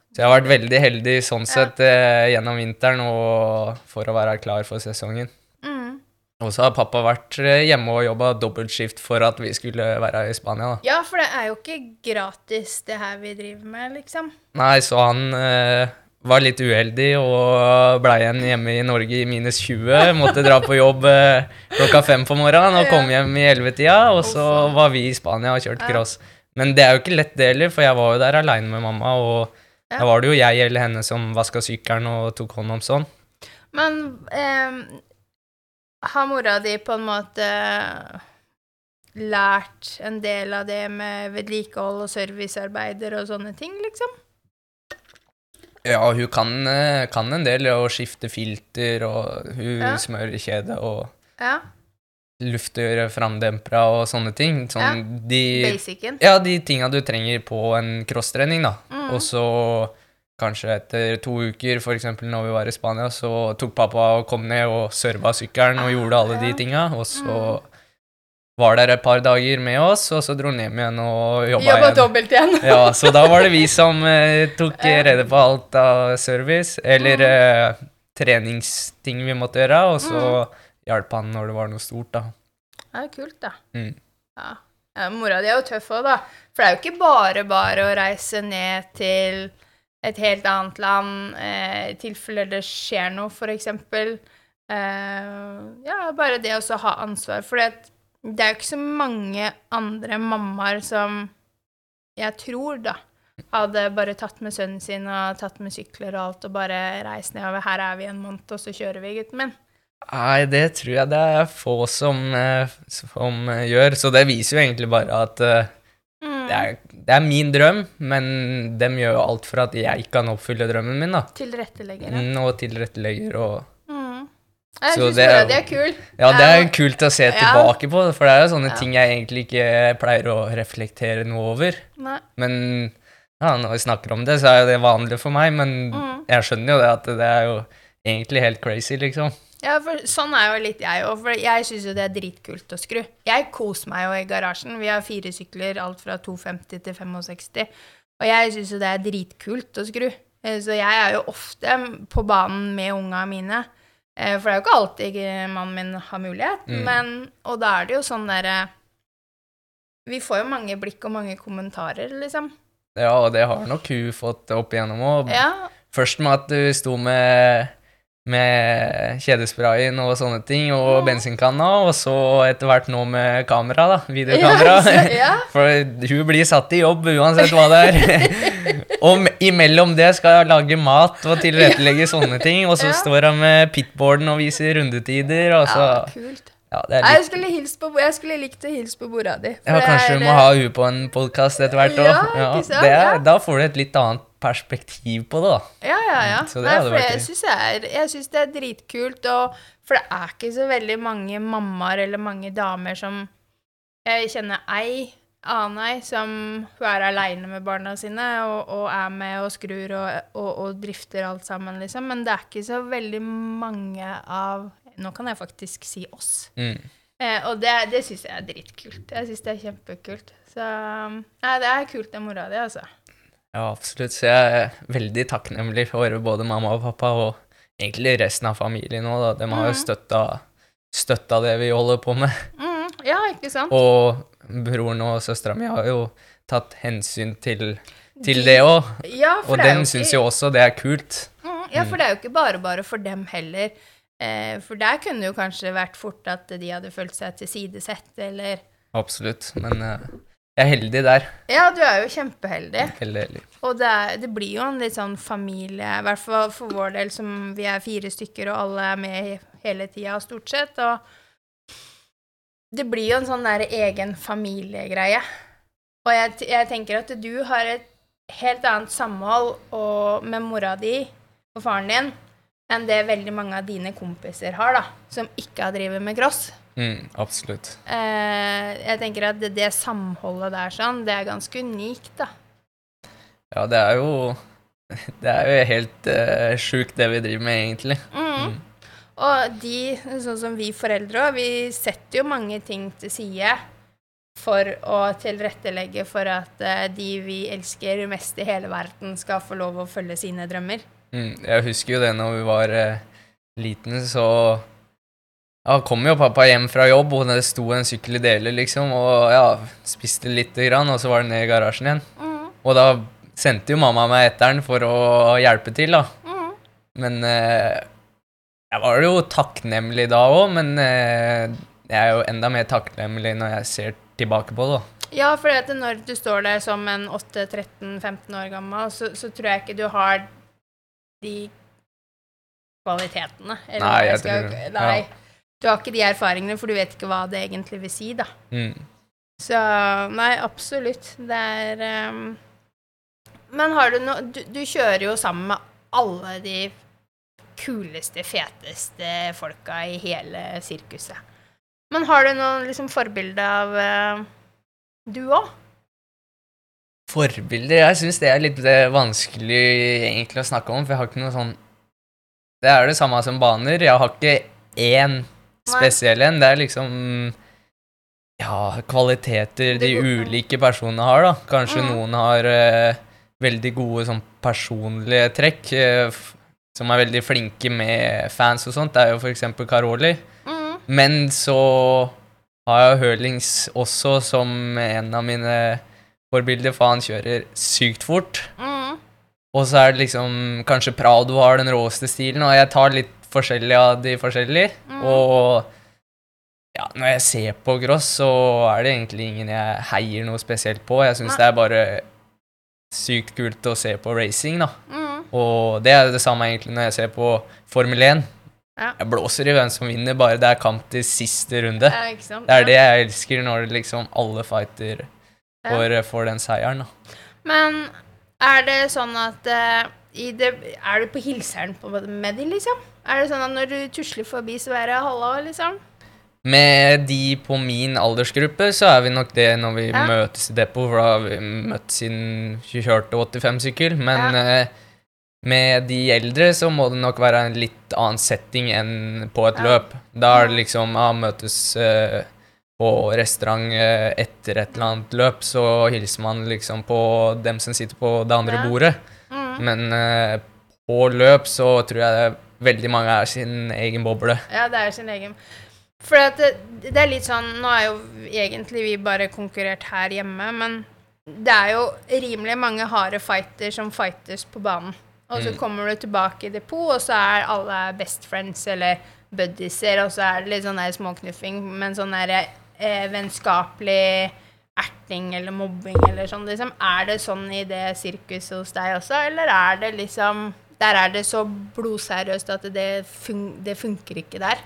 Så jeg har vært veldig heldig sånn sett eh, gjennom vinteren og for å være klar for sesongen. Mm. Og så har pappa vært eh, hjemme og jobba dobbeltskift for at vi skulle være i Spania, da. ja, for det er jo ikke gratis, det her vi driver med, liksom. Nei, så han eh, var litt uheldig og blei igjen hjemme i Norge i minus 20. Måtte dra på jobb eh, klokka fem på morgenen og kom hjem i ellevetida. Og så var vi i Spania og kjørte cross. Men det er jo ikke lett det heller, for jeg var jo der aleine med mamma, og da var det jo jeg eller henne som vaska sykkelen og tok hånd om sånn. Men eh, har mora di på en måte lært en del av det med vedlikehold og servicearbeider og sånne ting, liksom? Ja, hun kan, eh, kan en del å skifte filter, og hun Ja. smører kjede og Ja, lufter framdempere og sånne ting. Sånn de basicen. Ja, de tinga du trenger på en crosstrening, da. Mm. Og så kanskje etter to uker, eksempel når vi var i Spania, så tok pappa og kom ned og serva sykkelen og gjorde alle de Ja. tinga, og så Mm. Var der et par dager med oss, og så dro han hjem igjen og jobba igjen. dobbelt igjen. Ja, så da var det vi som eh, tok rede på alt av service, eller Mm. eh, treningsting vi måtte gjøre, og så hjalp han når det var noe stort, da. Det er kult, da. Mm. Ja. ja. Mora di er jo tøff òg, da. For det er jo ikke bare bare å reise ned til et helt annet land eh, i tilfelle det skjer noe, eksempel. Eh, ja, bare det å ha ansvar. For det, det er jo ikke så mange andre mammaer som jeg tror, da, hadde bare tatt med sønnen sin og tatt med sykler og alt og bare reist nedover. Her er vi en måned, og så kjører vi, gutten min. Nei, det tror jeg det er få som, eh, som eh, gjør, så det viser jo egentlig bare at eh, Mm. det, er, det er min drøm, men dem gjør jo alt for at jeg kan oppfylle drømmen min, da. Tilretteleggere. Mm, Og tilrettelegger og. Jeg Så syns det mora er kult. Ja, det er kult å se tilbake på, for det er jo sånne Ja. ting jeg egentlig ikke pleier å reflektere noe over. Nei. Men Ja, når vi snakker om det, så er jo det vanlig for meg, men Mm. jeg skjønner jo det at det er jo egentlig helt crazy, liksom. Ja, for sånn er jo litt jeg òg, for jeg syns jo det er dritkult å skru. Jeg koser meg jo i garasjen. Vi har fire sykler, alt fra 250 til 65. Og jeg syns jo det er dritkult å skru. Eh, Så jeg er jo ofte på banen med unga mine. Eh, For det er jo ikke alltid eh, mannen min har mulighet, Mm. men Og da er det jo sånn derre Vi får jo mange blikk og mange kommentarer, liksom. Ja, og det har nok hun fått opp igjennom òg. Ja, Først med at du sto med, med kjedesprayen og sånne ting, og bensinkanna, og så etter hvert nå med kamera, da. Videokamera. Ja, ja. For hun blir satt i jobb uansett hva det er. og imellom det skal jeg lage mat og tilrettelegge sånne ting, og så står hun med pitboarden og viser rundetider, og så ja kult. Ja, det Nei, Jeg skulle, på, jeg skulle likt å hilse på mora di. ja, det kanskje er, du må eh, ha henne på en podkast etter hvert òg. Ja, det er, Ja. Da får du et litt annet perspektiv på det, da. Ja, ja, ja. Så det Nei, for jeg syns synes det er dritkult, og, for det er ikke så veldig mange mammaer eller mange damer som Jeg kjenner ei annen ei som hun er aleine med barna sine og, og er med og skrur og, og, og drifter alt sammen, liksom. Men det er ikke så veldig mange av Nå kan jeg faktisk si oss. Mm. Eh, og det, det syns jeg er dritkult. Jeg syns det er kjempekult. Så ja, det er kult det mora di, altså. Ja, absolutt. Så jeg er veldig takknemlig for både mamma og pappa, og egentlig resten av familien òg, da. De har jo støtta, støtta det vi holder på med. Mm, ja, ikke sant? Og broren og søstera mi har jo tatt hensyn til, til De- det òg. Ja, Og dem syns jo også det er kult. Mm, ja, for det er jo ikke bare bare for dem heller. Eh, for der kunne det jo kanskje vært fort at de hadde følt seg tilsidesett, eller Absolutt. Men eh, jeg er heldig der. Ja, du er jo kjempeheldig. Heldig. Og det, er, det blir jo en litt sånn familie, i hvert fall for vår del, som vi er fire stykker, og alle er med hele tida, stort sett. Og det blir jo en sånn der egen familiegreie. Og jeg, jeg tenker at du har et helt annet samhold og, med mora di og faren din enn det veldig mange av dine kompiser har, da, som ikke har drevet med cross. Mm, absolutt. Eh, jeg tenker at det, det samholdet der sånn, det er ganske unikt, da. Ja, det er jo Det er jo helt uh, sjukt, det vi driver med, egentlig. Mm. Og de, sånn som vi foreldre òg, vi setter jo mange ting til side for å tilrettelegge for at eh, de vi elsker mest i hele verden, skal få lov å følge sine drømmer. Mm, jeg husker jo det når vi var eh, liten, så ja, kom jo pappa hjem fra jobb, og det sto en sykkel i deler, liksom, og ja, spiste lite grann, og så var det ned i garasjen igjen. Mm. Og da sendte jo mamma meg etter den for å hjelpe til, da. Mm. Men eh, jeg var jo takknemlig da òg, men eh, jeg er jo enda mer takknemlig når jeg ser tilbake på det. da. Ja, for når du står der som en 8-13-15 år gammel, så, så tror jeg ikke du har de kvalitetene. eller Nei, jeg skal- tror- Nei. ja. Du har ikke de erfaringene, for du vet ikke hva det egentlig vil si, da. Mm. Så nei, absolutt. Det er um, Men har du noe du, du kjører jo sammen med alle de kuleste, feteste folka i hele sirkuset. Men har du noen liksom forbilde av uh, du òg? Forbilder Jeg syns det er litt eh, vanskelig egentlig å snakke om, for jeg har ikke noe sånn Det er det samme som baner. Jeg har ikke én spesiell en. Det er liksom Ja, kvaliteter de ulike personene har, da. Kanskje mm. noen har uh, veldig gode sånn personlige trekk. uh, som er veldig flinke med fans og sånt. Det er jo for eksempel Karoli. Mm. Men så har jeg Hørlings også som en av mine forbilder, for han kjører sykt fort. Mm. Og så er det liksom Kanskje Prado har den råeste stilen, og jeg tar litt forskjellig av de forskjellige. Mm. Og ja, når jeg ser på Gross, så er det egentlig ingen jeg heier noe spesielt på. Jeg syns det er bare sykt kult å se på racing, da. Mm. Og det er det samme egentlig når jeg ser på Formel 1. Ja. Jeg blåser i hvem som vinner, bare det er kamp til siste runde. Ja. Det er det jeg elsker, når liksom alle fighter Ja. får, får den seieren, da. Men er det sånn at eh, i det, Er du på hilseren på, med de, liksom? Er det sånn at når du tusler forbi, så er det halla, liksom? Med de på min aldersgruppe, så er vi nok det når vi Ja. møtes i depot, for da har vi møtt siden vi kjørte 85-sykkel. Men Ja. uh, med de eldre så må det nok være en litt annen setting enn på et Ja. løp. Da er det liksom ja, møtes eh, på restaurant eh, etter et eller annet løp, så hilser man liksom på dem som sitter på det andre bordet. Mm. Men eh, på løp så tror jeg det, veldig mange er sin egen boble. Ja, det er sin egen. For det, det er litt sånn Nå er jo egentlig vi bare konkurrert her hjemme, men det er jo rimelig mange harde fighter som fightes på banen. Og så Mm. kommer du tilbake i depot, og så er alle best friends eller buddieser, og så er det litt sånn der småknuffing, men sånn der eh, vennskapelig erting eller mobbing eller sånn, liksom. Er det sånn i det sirkuset hos deg også, eller er det liksom Der er det så blodseriøst at det, fun det funker ikke der?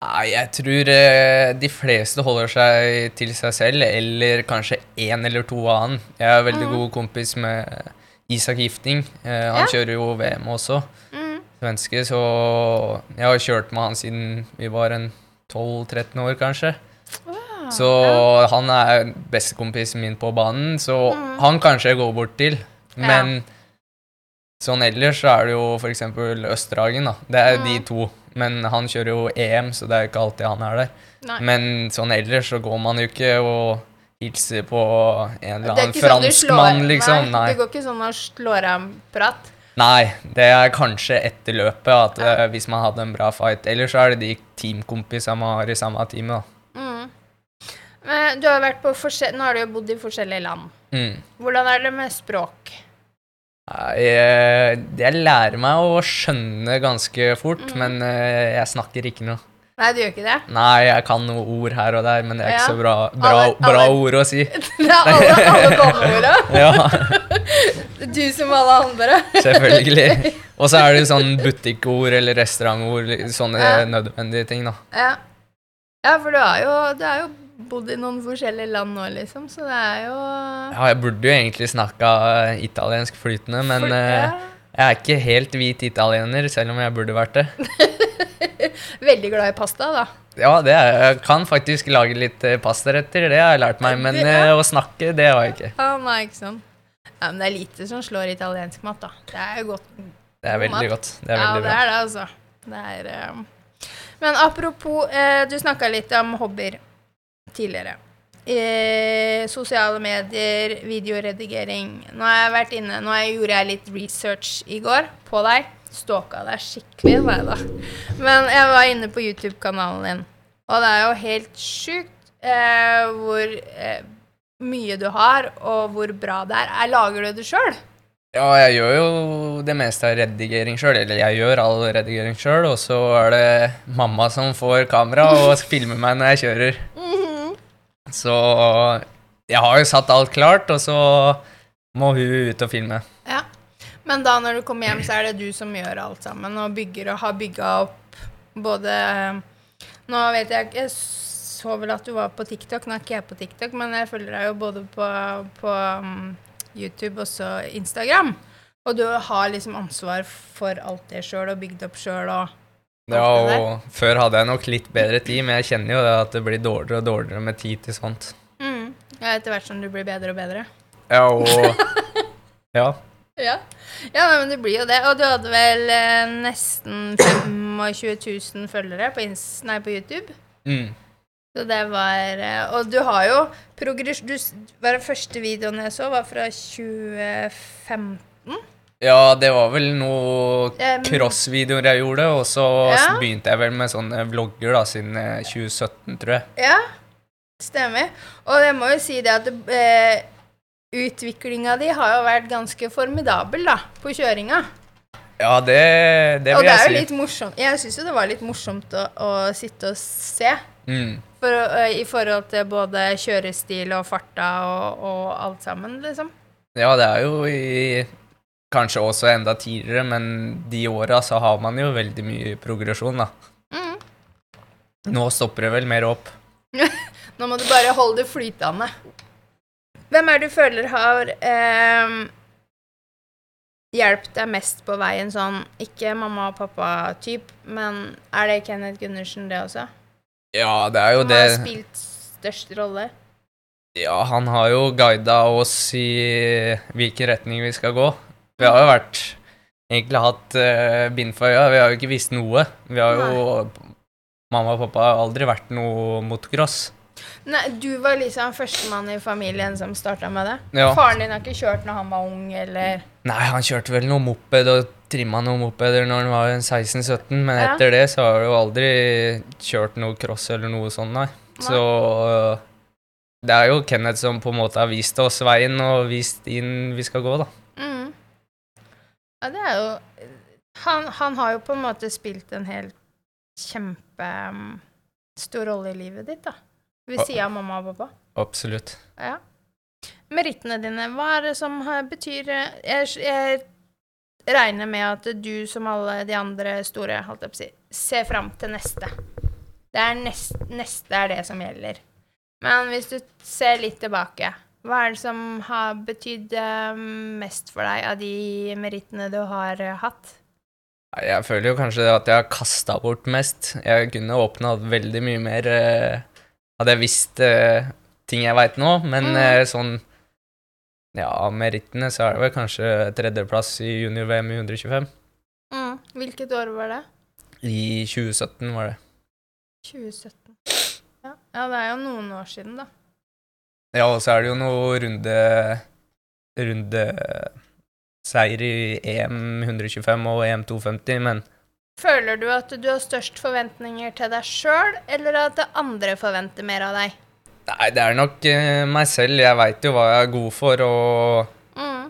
Nei, jeg tror eh, de fleste holder seg til seg selv, eller kanskje én eller to annen. Jeg er veldig mm. god kompis med Isak Gifting. Eh, han Ja. kjører jo VM også, Mm. svenske, så jeg har kjørt med han siden vi var en 12-13 år, kanskje. Så han er bestekompisen min på banen, så mm. han kanskje jeg går bort til. Ja. Men sånn ellers så er det jo f.eks. Østerhagen, da. Det er de Mhm. to. Men han kjører jo EM, så det er ikke alltid han er der. Nei. Men sånn ellers så går man jo ikke og hilser på en eller er annen franskmann, sånn franskmann, liksom. Nei, det går ikke sånn og slår av prat. Nei, det er kanskje etter løpet at Ja. eh, hvis man hadde en bra fight. Ellers så er det de teamkompisene man har i samme team, da. Men du har vært på. Nå har du jo bodd i forskjellige land. Mm. Hvordan er det med språk? Eh, Jeg lærer meg å skjønne ganske fort, mm. men eh, jeg snakker ikke noe. Nei, du gjør ikke det? Nei, jeg kan noen ord her og der, men det er Ja. ikke så bra, bra, Alle- bra alle- ord å si. Det er alle, alle banneorda. Ja, Du som alle andre. selvfølgelig. Og så er det jo sånn butikkord eller restaurantord, sånne Ja. nødvendige ting, da. Ja. ja, for du er jo, du er jo bodd i noen forskjellige land nå, liksom, så det er jo Ja, jeg burde jo egentlig snakka eh, italiensk flytende, men For- eh, ja. jeg er ikke helt hvit italiener, selv om jeg burde vært det. Veldig glad i pasta, da. Ja, det er, jeg kan faktisk lage litt eh, pastaretter, det har jeg lært meg, men eh, å snakke, det har jeg ikke. Ja, nei, ikke sant. Ja, men det er lite som slår italiensk mat, da. Det er jo godt. Det er veldig mat. godt. Det er ja, veldig det er det, altså. Det er um... Men apropos eh, Du snakka litt om hobbyer tidligere. Eh, sosiale medier, videoredigering. Nå har jeg vært inne Nå gjorde jeg litt research i går på deg. Stalka deg skikkelig, nei da. Men jeg var inne på YouTube-kanalen din, og det er jo helt sjukt eh, hvor eh, mye du har, og hvor bra det er. Jeg lager du det sjøl? Ja, jeg gjør jo det meste av redigering sjøl, eller jeg gjør all redigering sjøl, og så er det mamma som får kamera og filmer meg når jeg kjører. Så jeg har jo satt alt klart, og så må hun ut og filme. Ja. Men da når du kommer hjem, så er det du som gjør alt sammen, og bygger og har bygga opp både Nå vet jeg Jeg så vel at du var på TikTok. Nå er ikke jeg på TikTok, men jeg følger deg jo både på, på um, YouTube og så Instagram. Og du har liksom ansvar for alt det sjøl, og bygd opp sjøl og Ja, og før hadde jeg nok litt bedre tid, men jeg kjenner jo det at det blir dårligere og dårligere med tid til sånt. Mm. Ja, etter hvert som du blir bedre og bedre. Ja, og Ja. Ja. ja, men det blir jo det. Og du hadde vel eh, nesten 25 000 følgere på, nei, på YouTube. Mm. Så det var eh, Og du har jo progress... Du, den første videoen jeg så, var fra 2015. Ja, det var vel noe Em, crossvideoer jeg gjorde, og så Ja. begynte jeg vel med sånne vlogger da, siden eh, 2017, tror jeg. Ja, stemmer. Og jeg må jo si det at eh, utviklinga di har jo vært ganske formidabel, da, på kjøringa. Ja, det, det og vil det er jo jeg si. litt morsomt. Jeg syns jo det var litt morsomt å, å sitte og se. Mm. For, uh, I forhold til både kjørestil og farta og, og alt sammen, liksom. Ja, det er jo i Kanskje også enda tidligere, men de åra så har man jo veldig mye progresjon, da. Mm. Nå stopper det vel mer opp. Nå må du bare holde det flytende. Hvem er det du føler har eh, hjulpet deg mest på veien sånn Ikke mamma og pappa-typ, men er det Kenneth Gundersen, det også? Ja, det er jo Som det. har spilt størst rolle? Ja, han har jo guida oss i hvilken retning vi skal gå. Vi har jo vært Egentlig hatt uh, bind for øya. Vi har jo ikke visst noe. Vi har jo Mamma og pappa har aldri vært noe motocross. Nei, Du var liksom førstemann i familien som starta med det? Ja. Faren din har ikke kjørt når han var ung, eller Nei, han kjørte vel noe moped og trimma noen mopeder når han var 16-17, men Ja. etter det så har du aldri kjørt noe cross eller noe sånt, nei. Så uh, det er jo Kenneth som på en måte har vist oss veien og vist inn vi skal gå, da. Mm. Ja, det er jo han, han har jo på en måte spilt en helt kjempestor rolle i livet ditt, da. Ved sida av mamma og pappa. Absolutt. Ja. Merittene dine, hva er det som betyr jeg, jeg regner med at du, som alle de andre store, holdt jeg på å si, ser fram til neste. Det er nest, neste er det som gjelder. Men hvis du ser litt tilbake, hva er det som har betydd eh, mest for deg av de merittene du har eh, hatt? Jeg føler jo kanskje at jeg har kasta bort mest. Jeg kunne åpna veldig mye mer eh, hadde jeg visst eh, ting jeg veit nå, men Mm. eh, sånn Ja, av merittene så er det vel kanskje tredjeplass i junior-VM i 125. Mm. Hvilket år var det? I 2017 var det. 2017. Ja. ja, det er jo noen år siden, da. Ja, og så er det jo noe runde Rundeseier i EM 125 og EM 250, men Føler du at du har størst forventninger til deg sjøl, eller at andre forventer mer av deg? Nei, det er nok eh, meg selv. Jeg veit jo hva jeg er god for, og, Mm.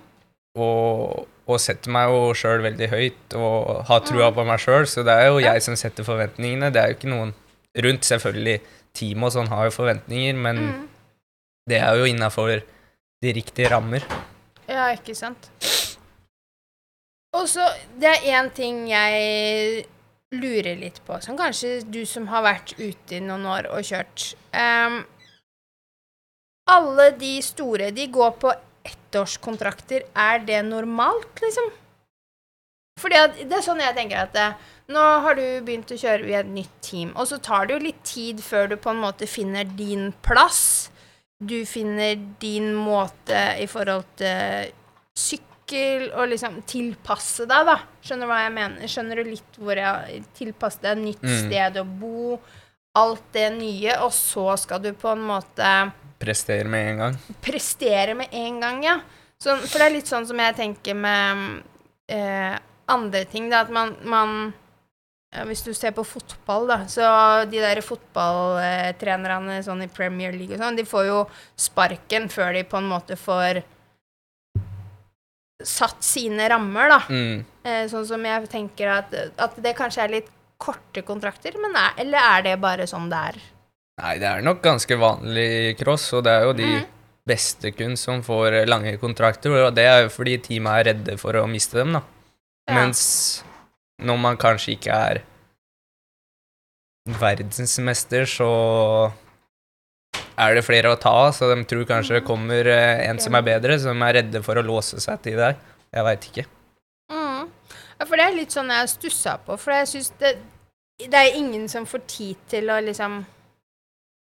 og, og setter meg jo sjøl veldig høyt og har trua på meg sjøl, så det er jo Ja. jeg som setter forventningene. Det er jo ikke noen rundt. Selvfølgelig, team og sånn har jo forventninger, men Mm. Det er jo innafor de riktige rammer. Ja, ikke sant. Og så, det er én ting jeg lurer litt på, som kanskje du som har vært ute i noen år og kjørt um, Alle de store, de går på ettårskontrakter. Er det normalt, liksom? Fordi at, det er sånn jeg tenker at det, nå har du begynt å kjøre i et nytt team, og så tar det jo litt tid før du på en måte finner din plass. Du finner din måte i forhold til sykkel, og liksom tilpasse deg, da. Skjønner du hva jeg mener? Skjønner du litt hvor jeg Tilpasse deg nytt Mm. sted å bo, alt det nye, og så skal du på en måte Prestere med en gang. prestere med en gang, ja. Så, for det er litt sånn som jeg tenker med eh, andre ting, da, at man, man ja, Hvis du ser på fotball, da, så de der fotballtrenerne sånn i Premier League og sånn, de får jo sparken før de på en måte får satt sine rammer, da. Mm. Eh, sånn som jeg tenker at, at det kanskje er litt korte kontrakter, men er, eller er det bare sånn det er? Nei, det er nok ganske vanlig i cross, og det er jo de mm. beste kun som får lange kontrakter, og det er jo fordi teamet er redde for å miste dem, da. Ja. Mens når man kanskje ikke er verdensmester, så er det flere å ta av, så de tror kanskje det kommer eh, en som er bedre, som er redde for å låse seg til deg. Jeg veit ikke. Mm. Ja, for det er litt sånn jeg stussa på, for jeg syns det Det er ingen som får tid til å liksom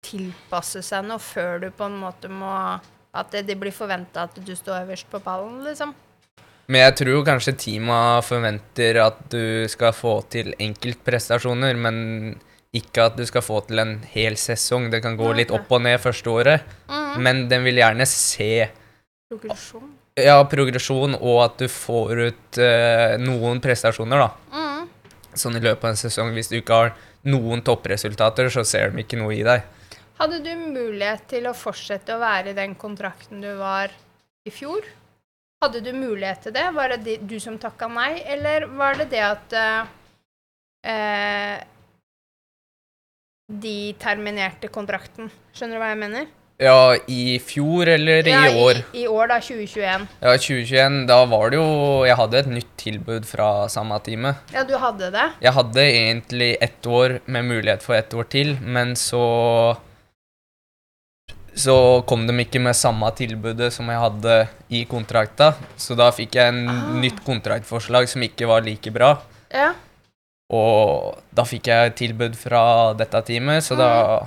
tilpasse seg noe før du på en måte må At det, det blir forventa at du står øverst på pallen, liksom. Men jeg tror kanskje teama forventer at du skal få til enkeltprestasjoner, men ikke at du skal få til en hel sesong. Det kan gå litt opp og ned første året, Mm. men den vil gjerne se Progresjon. ja, progresjon, og at du får ut uh, noen prestasjoner, da. Mm. Sånn i løpet av en sesong. Hvis du ikke har noen toppresultater, så ser de ikke noe i deg. Hadde du mulighet til å fortsette å være i den kontrakten du var i fjor? Hadde du mulighet til det? Var det de- du som takka nei, eller var det det at eh, eh, de terminerte kontrakten? Skjønner du hva jeg mener? Ja, i fjor eller i Ja, år? I, I år, da. 2021. Ja, 2021. Da var det jo Jeg hadde et nytt tilbud fra samme time. Ja, du hadde det? Jeg hadde egentlig ett år med mulighet for ett år til, men så Så kom de ikke med samme tilbudet som jeg hadde i kontrakta, så da fikk jeg en Ah. nytt kontraktforslag som ikke var like bra. Ja. Og da fikk jeg tilbud fra dette teamet, så da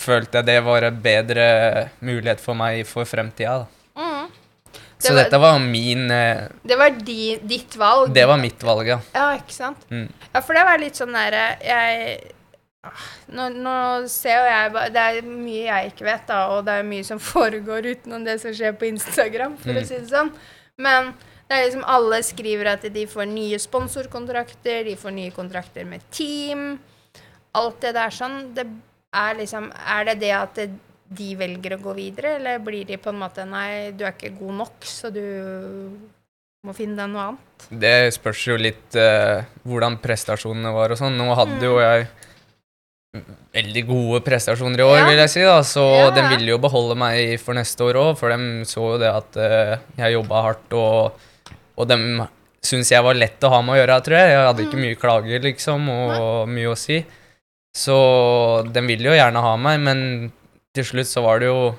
følte jeg det var en bedre mulighet for meg for fremtida. Mm. Det Så var- dette var min eh, Det var di, ditt valg. Det var mitt valg, ja. Ja, ikke sant? Mm. Ja, for det var litt sånn derre Jeg ah, nå, nå ser jo jeg bare Det er mye jeg ikke vet, da, og det er mye som foregår utenom det som skjer på Instagram, for å Mm. si det sånn. Men det er liksom alle skriver at de får nye sponsorkontrakter, de får nye kontrakter med team. Alt det der sånn. Det er liksom Er det det at det, de velger å gå videre, eller blir de på en måte Nei, du er ikke god nok, så du må finne deg noe annet. Det spørs jo litt uh, hvordan prestasjonene var og sånn. Nå hadde jo jeg veldig gode prestasjoner i år, Ja. vil jeg si, da, så Ja. de ville jo beholde meg for neste år òg, for de så jo det at uh, jeg jobba hardt, og, og de syntes jeg var lett å ha med å gjøre, tror jeg. Jeg hadde ikke mye klager, liksom, og mye å si. Så de ville jo gjerne ha meg, men til slutt så var det jo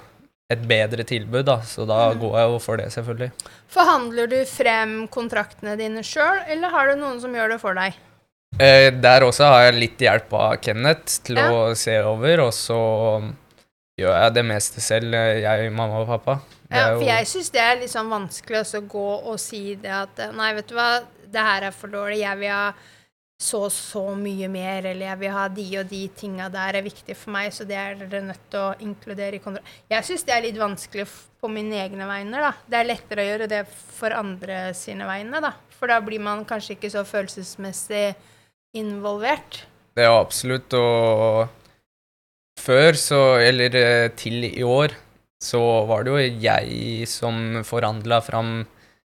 et bedre tilbud, da, så da går jeg jo for det, selvfølgelig. Forhandler du frem kontraktene dine sjøl, eller har du noen som gjør det for deg? Eh, der også har jeg litt hjelp av Kenneth til Ja. å se over, og så gjør jeg det meste selv, eh, jeg, mamma og pappa. Ja, for jeg syns det er litt sånn vanskelig å gå og si det at eh, Nei, vet du hva, det her er for dårlig, jeg vil ha så så mye mer, eller jeg vil ha de og de tinga der er viktig for meg, så det er dere nødt til å inkludere i kontroll. Jeg syns det er litt vanskelig på mine egne vegne, da. Det er lettere å gjøre det for andre sine vegne, da. For da blir man kanskje ikke så følelsesmessig involvert. Det er absolutt, og før så, eller eh, til i år, så var det jo jeg som forhandla fram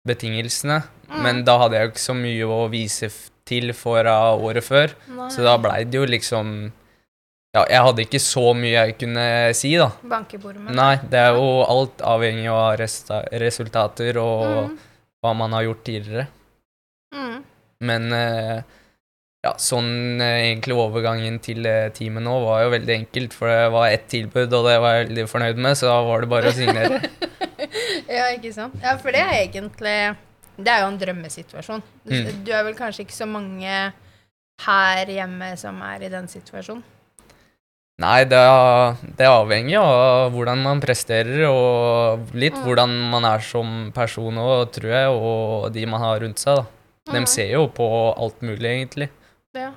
betingelsene, Mm. men da hadde jeg jo ikke så mye å vise til fra året før, Nei. så da blei det jo liksom Ja, jeg hadde ikke så mye jeg kunne si, da. Banke bordet med. Nei, det er jo alt avhengig av resultater og Mm. hva man har gjort tidligere. Mm. Men eh, ja, sånn eh, egentlig overgangen til eh, teamet nå var jo veldig enkelt, for det var ett tilbud, og det var jeg veldig fornøyd med, så da var det bare å signere. Ja, ikke sant? Ja, for det er egentlig Det er jo en drømmesituasjon. Du, Mm. du er vel kanskje ikke så mange her hjemme som er i den situasjonen? Nei, det er, det er avhengig av hvordan man presterer, og litt Mm. hvordan man er som person òg, tror jeg, og de man har rundt seg, da. Mm. De ser jo på alt mulig, egentlig. Ja.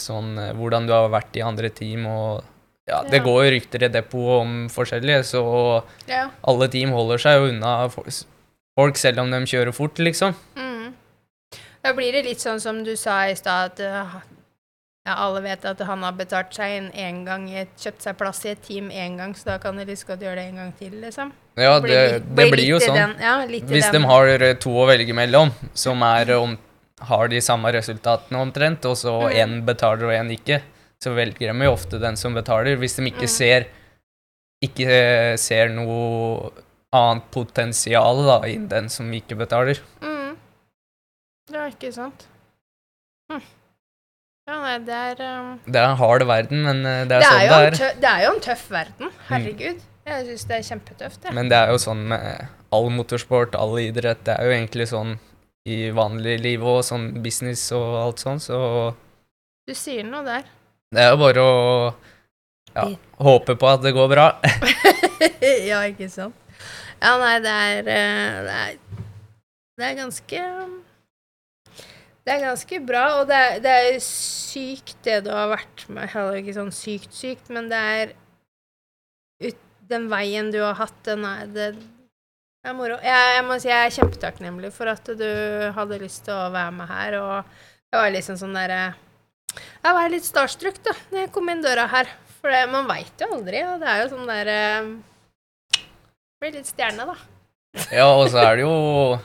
Sånn eh, hvordan du har vært i andre team og Ja, det Ja. går jo rykter i depotet om forskjellige, så ja. alle team holder seg jo unna folk selv om de kjører fort, liksom. Mm. Da blir det litt sånn som du sa i stad, at uh, ja, alle vet at han har betalt seg inn én gang, kjøpt seg plass i et team én gang, så da kan de godt gjøre det en gang til, liksom. Ja, det, det, litt- det blir jo sånn. Den, ja, Hvis den. de har eh, to å velge mellom, som er om har de samme resultatene omtrent, og så Mm. betaler og én ikke, så velger de jo ofte den som betaler, hvis de ikke Mm. ser ikke eh, ser noe annet potensial da, i den som ikke betaler. Mm. Ja, ikke sant. Hm. Ja, nei, det er um, Det er en hard verden, men eh, det er det, er sånn det er. det er jo en tøff verden. Herregud. Jeg syns det er kjempetøft, Ja. Men det er jo sånn med all motorsport, all idrett, det er jo egentlig sånn i vanlig liv og sånn business og alt sånn, så Du sier noe der. det er jo bare å ja, håpe på at det går bra. ja, ikke sant. Ja, nei, det er eh, Det er, det er ganske Det er ganske bra, og det er, det er sykt det du har vært med. Heller ikke sånn sykt sykt, men det er ut, Den veien du har hatt, den er det det er moro. Jeg, jeg må si jeg er kjempetakknemlig for at du hadde lyst til å være med her, og jeg var liksom sånn derre Jeg var litt starstruck da når jeg kom inn døra her, for det, man veit jo aldri, og det er jo sånn derre Blir litt stjerne, da. Ja, og så er det jo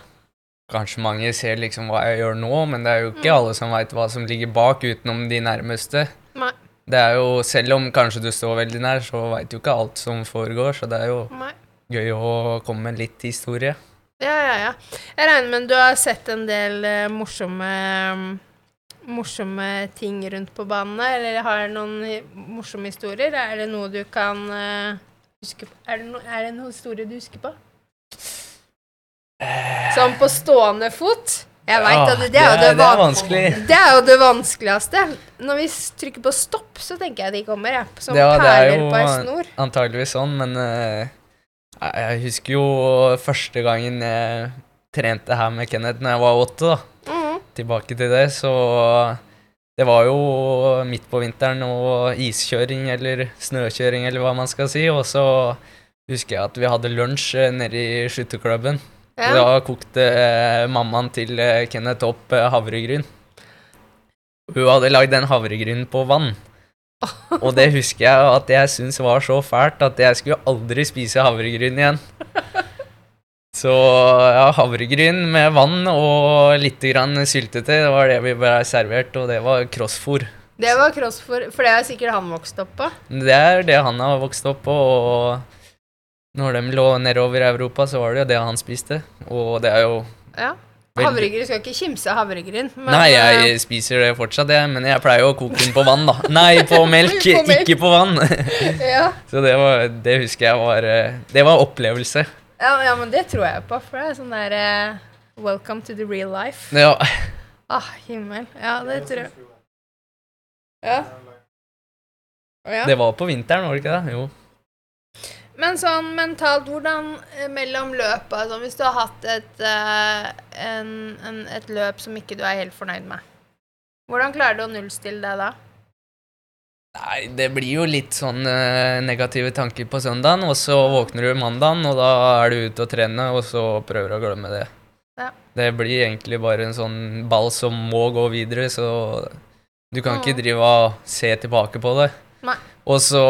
Kanskje mange ser liksom hva jeg gjør nå, men det er jo ikke Mm. alle som veit hva som ligger bak, utenom de nærmeste. Nei. Det er jo, Selv om kanskje du står veldig nær, så veit du ikke alt som foregår, så det er jo Nei. Gøy å komme med litt historie. Ja, ja, ja. Jeg regner med du har sett en del uh, morsomme morsomme ting rundt på banene, eller har noen morsomme historier? Er det noe du kan uh, huske på? Er det, no, er det noen historie du husker på? Sånn på stående fot? Jeg vet Ja, at det, det, er det, det er vanskelig. Det er jo det vanskeligste. Når vi trykker på stopp, så tenker jeg de kommer, jeg. Som Ja, er perler på ei snor. antageligvis sånn, men eh, jeg husker jo første gangen jeg trente her med Kenneth når jeg var åtte, da. Mm. Tilbake til det, så det var jo midt på vinteren og iskjøring eller snøkjøring eller hva man skal si, og så husker jeg at vi hadde lunsj eh, nede i skytterklubben. Ja. Da kokte eh, mammaen til eh, Kenneth opp havregryn. Hun hadde lagd den havregrynen på vann. Og det husker jeg at jeg syntes var så fælt at jeg skulle aldri spise havregryn igjen. Så ja, havregryn med vann og litt grann syltetøy, det var det vi ble servert, og det var crossfòr. Det var crossfòr, for det er sikkert han vokst opp på. Det er det han har vokst opp på, og når de lå nedover i Europa, så var det jo det han spiste. Og det er jo Ja. Havregryn skal ikke kimse av havregryn. Nei, eh, jeg spiser det fortsatt, jeg, men jeg pleier jo å koke den på vann, da. Nei, på melk, På melk. ikke på vann. ja. Så det, var, det husker jeg var eh, Det var opplevelse. Ja, ja, men det tror jeg på, for det er sånn der uh, Welcome to the real life. Ja. Ah, himmel. Ja, det tror jeg. Ja. ja. Det var på vinteren, var det ikke det? Jo. Men sånn mentalt, hvordan eh, mellom løpa sånn, Hvis du har hatt et, eh, en, en, et løp som ikke du er helt fornøyd med, hvordan klarer du å nullstille det da? Nei, det blir jo litt sånn eh, negative tanker på søndagen, og så våkner du mandagen, og da er du ute og trener, og så prøver du å glemme det. Ja. Det blir egentlig bare en sånn ball som må gå videre, så du kan ikke Mm. drive og se tilbake på det. Nei. Og så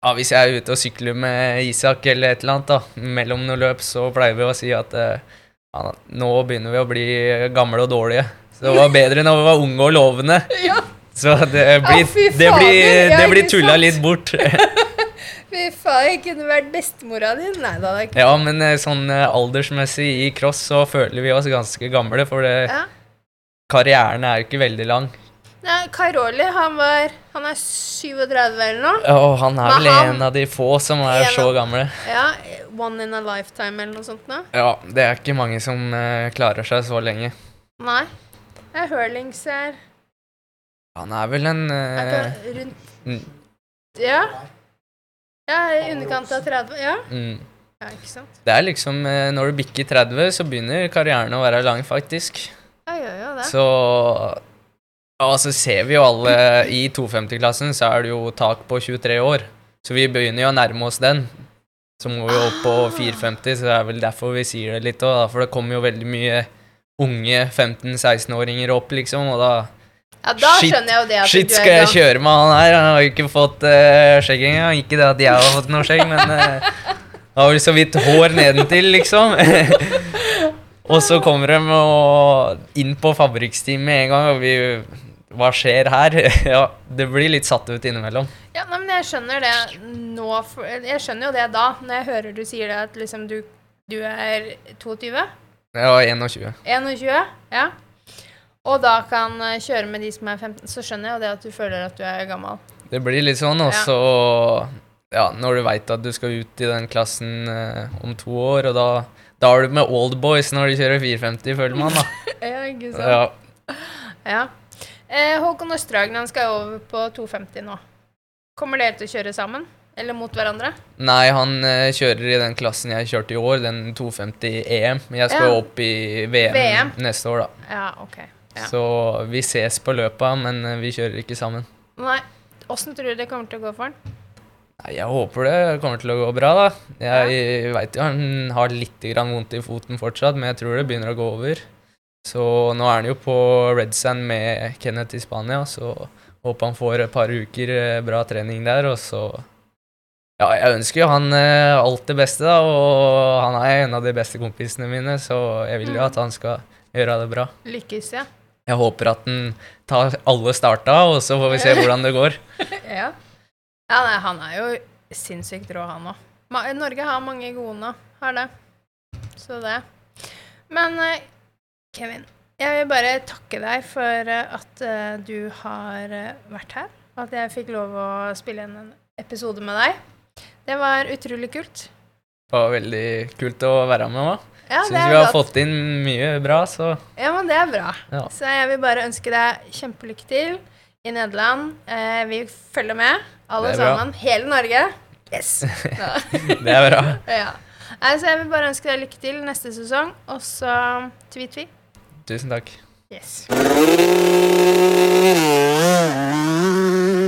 ja, Hvis jeg er ute og sykler med Isak eller et eller annet, da, mellom noen løp, så pleier vi å si at eh, ja, nå begynner vi å bli gamle og dårlige. Så det var bedre når vi var unge og lovende. Ja, Så det blir, ja, det blir, det blir tulla litt bort. fy faen, jeg kunne vært bestemora di. Nei da, det ikke ja, men eh, sånn eh, aldersmessig i cross så føler vi oss ganske gamle, for det, ja. karrieren er jo ikke veldig lang. Nei, Kairoli, han var Han er 37 eller noe. Ja, Og han er Men vel han- en av de få som er En så gamle. Ja, One in a lifetime eller noe sånt Da. Ja, det er ikke mange som uh, klarer seg så lenge. Nei. Det er Hurlings her. Han er vel en Er eh, rundt mm, Ja. Ja, i underkant av 30. Ja, mm. ja ikke sant. Det er liksom eh, Når du bikker 30, så begynner karrieren å være lang, faktisk. Ja, ja, ja, det. Så Ja, så ser vi jo alle I 250-klassen så er det jo tak på 23 år. Så vi begynner jo å nærme oss den. Så må vi jo opp på Ah. 450, så det er vel derfor vi sier det litt òg. For det kommer jo veldig mye unge 15-16-åringer opp, liksom, og da Ja, da Shit, skjønner jeg jo det at Shit, du er skal jeg kjøre med han her? Han har jo ikke fått uh, skjegg engang. Ikke det at jeg har fått noe skjegg, men uh, har vel så vidt hår nedentil, liksom. og så kommer de og inn på fabrikksteam med en gang, og vi Hva skjer her? ja, det blir litt satt ut innimellom. Ja, nei, men jeg skjønner det nå Jeg skjønner jo det da, når jeg hører du sier det at liksom du, du er 22? Ja, 21. 21? Ja. Og da kan eh, kjøre med de som er 15, så skjønner jeg jo det at du føler at du er gammel. Det blir litt sånn, og Ja. så Ja, når du veit at du skal ut i den klassen eh, om to år, og da da er du med old boys når du kjører 450, føler man, da. Ja, ikke Ja. Ja. Eh, Håkon Østdragen han skal over på 250 nå. Kommer dere til å kjøre sammen? Eller mot hverandre? Nei, han eh, kjører i den klassen jeg kjørte i år, den 250 EM. Jeg skal Ja. opp i VM, VM. neste år, da. Ja, ok. Ja. Så vi ses på løpa, men eh, vi kjører ikke sammen. Nei. Åssen tror du det kommer til å gå for han? Nei, jeg håper det kommer til å gå bra, da. Jeg veit jo han har litt grann vondt i foten fortsatt, men jeg tror det begynner å gå over. Så nå er han jo på Red Sand med Kenneth i Spania, så håper han får et par uker eh, bra trening der, og så Ja, jeg ønsker jo han eh, alt det beste, da, og han er en av de beste kompisene mine, så jeg vil jo at han skal gjøre det bra. Lykkes, ja. Jeg håper at han tar alle starta, og så får vi se hvordan det går. ja. Ja, nei, han er jo sinnssykt rå, han òg. Norge har mange gode nå. Har det. Så det. Men eh, Kevin, jeg vil bare takke deg for eh, at eh, du har eh, vært her. At jeg fikk lov å spille en episode med deg. Det var utrolig kult. Det var veldig kult å være med òg. Ja, Syns vi har godt. fått inn mye bra, så Ja, men det er bra. Ja. Så jeg vil bare ønske deg kjempelykke til i Nederland. Eh, vi følger med, alle sammen. Hele Norge. Yes. Ja. det er bra. ja. Så altså, jeg vil bare ønske deg lykke til neste sesong, og så tvi-tvi. Tusen takk. Yes.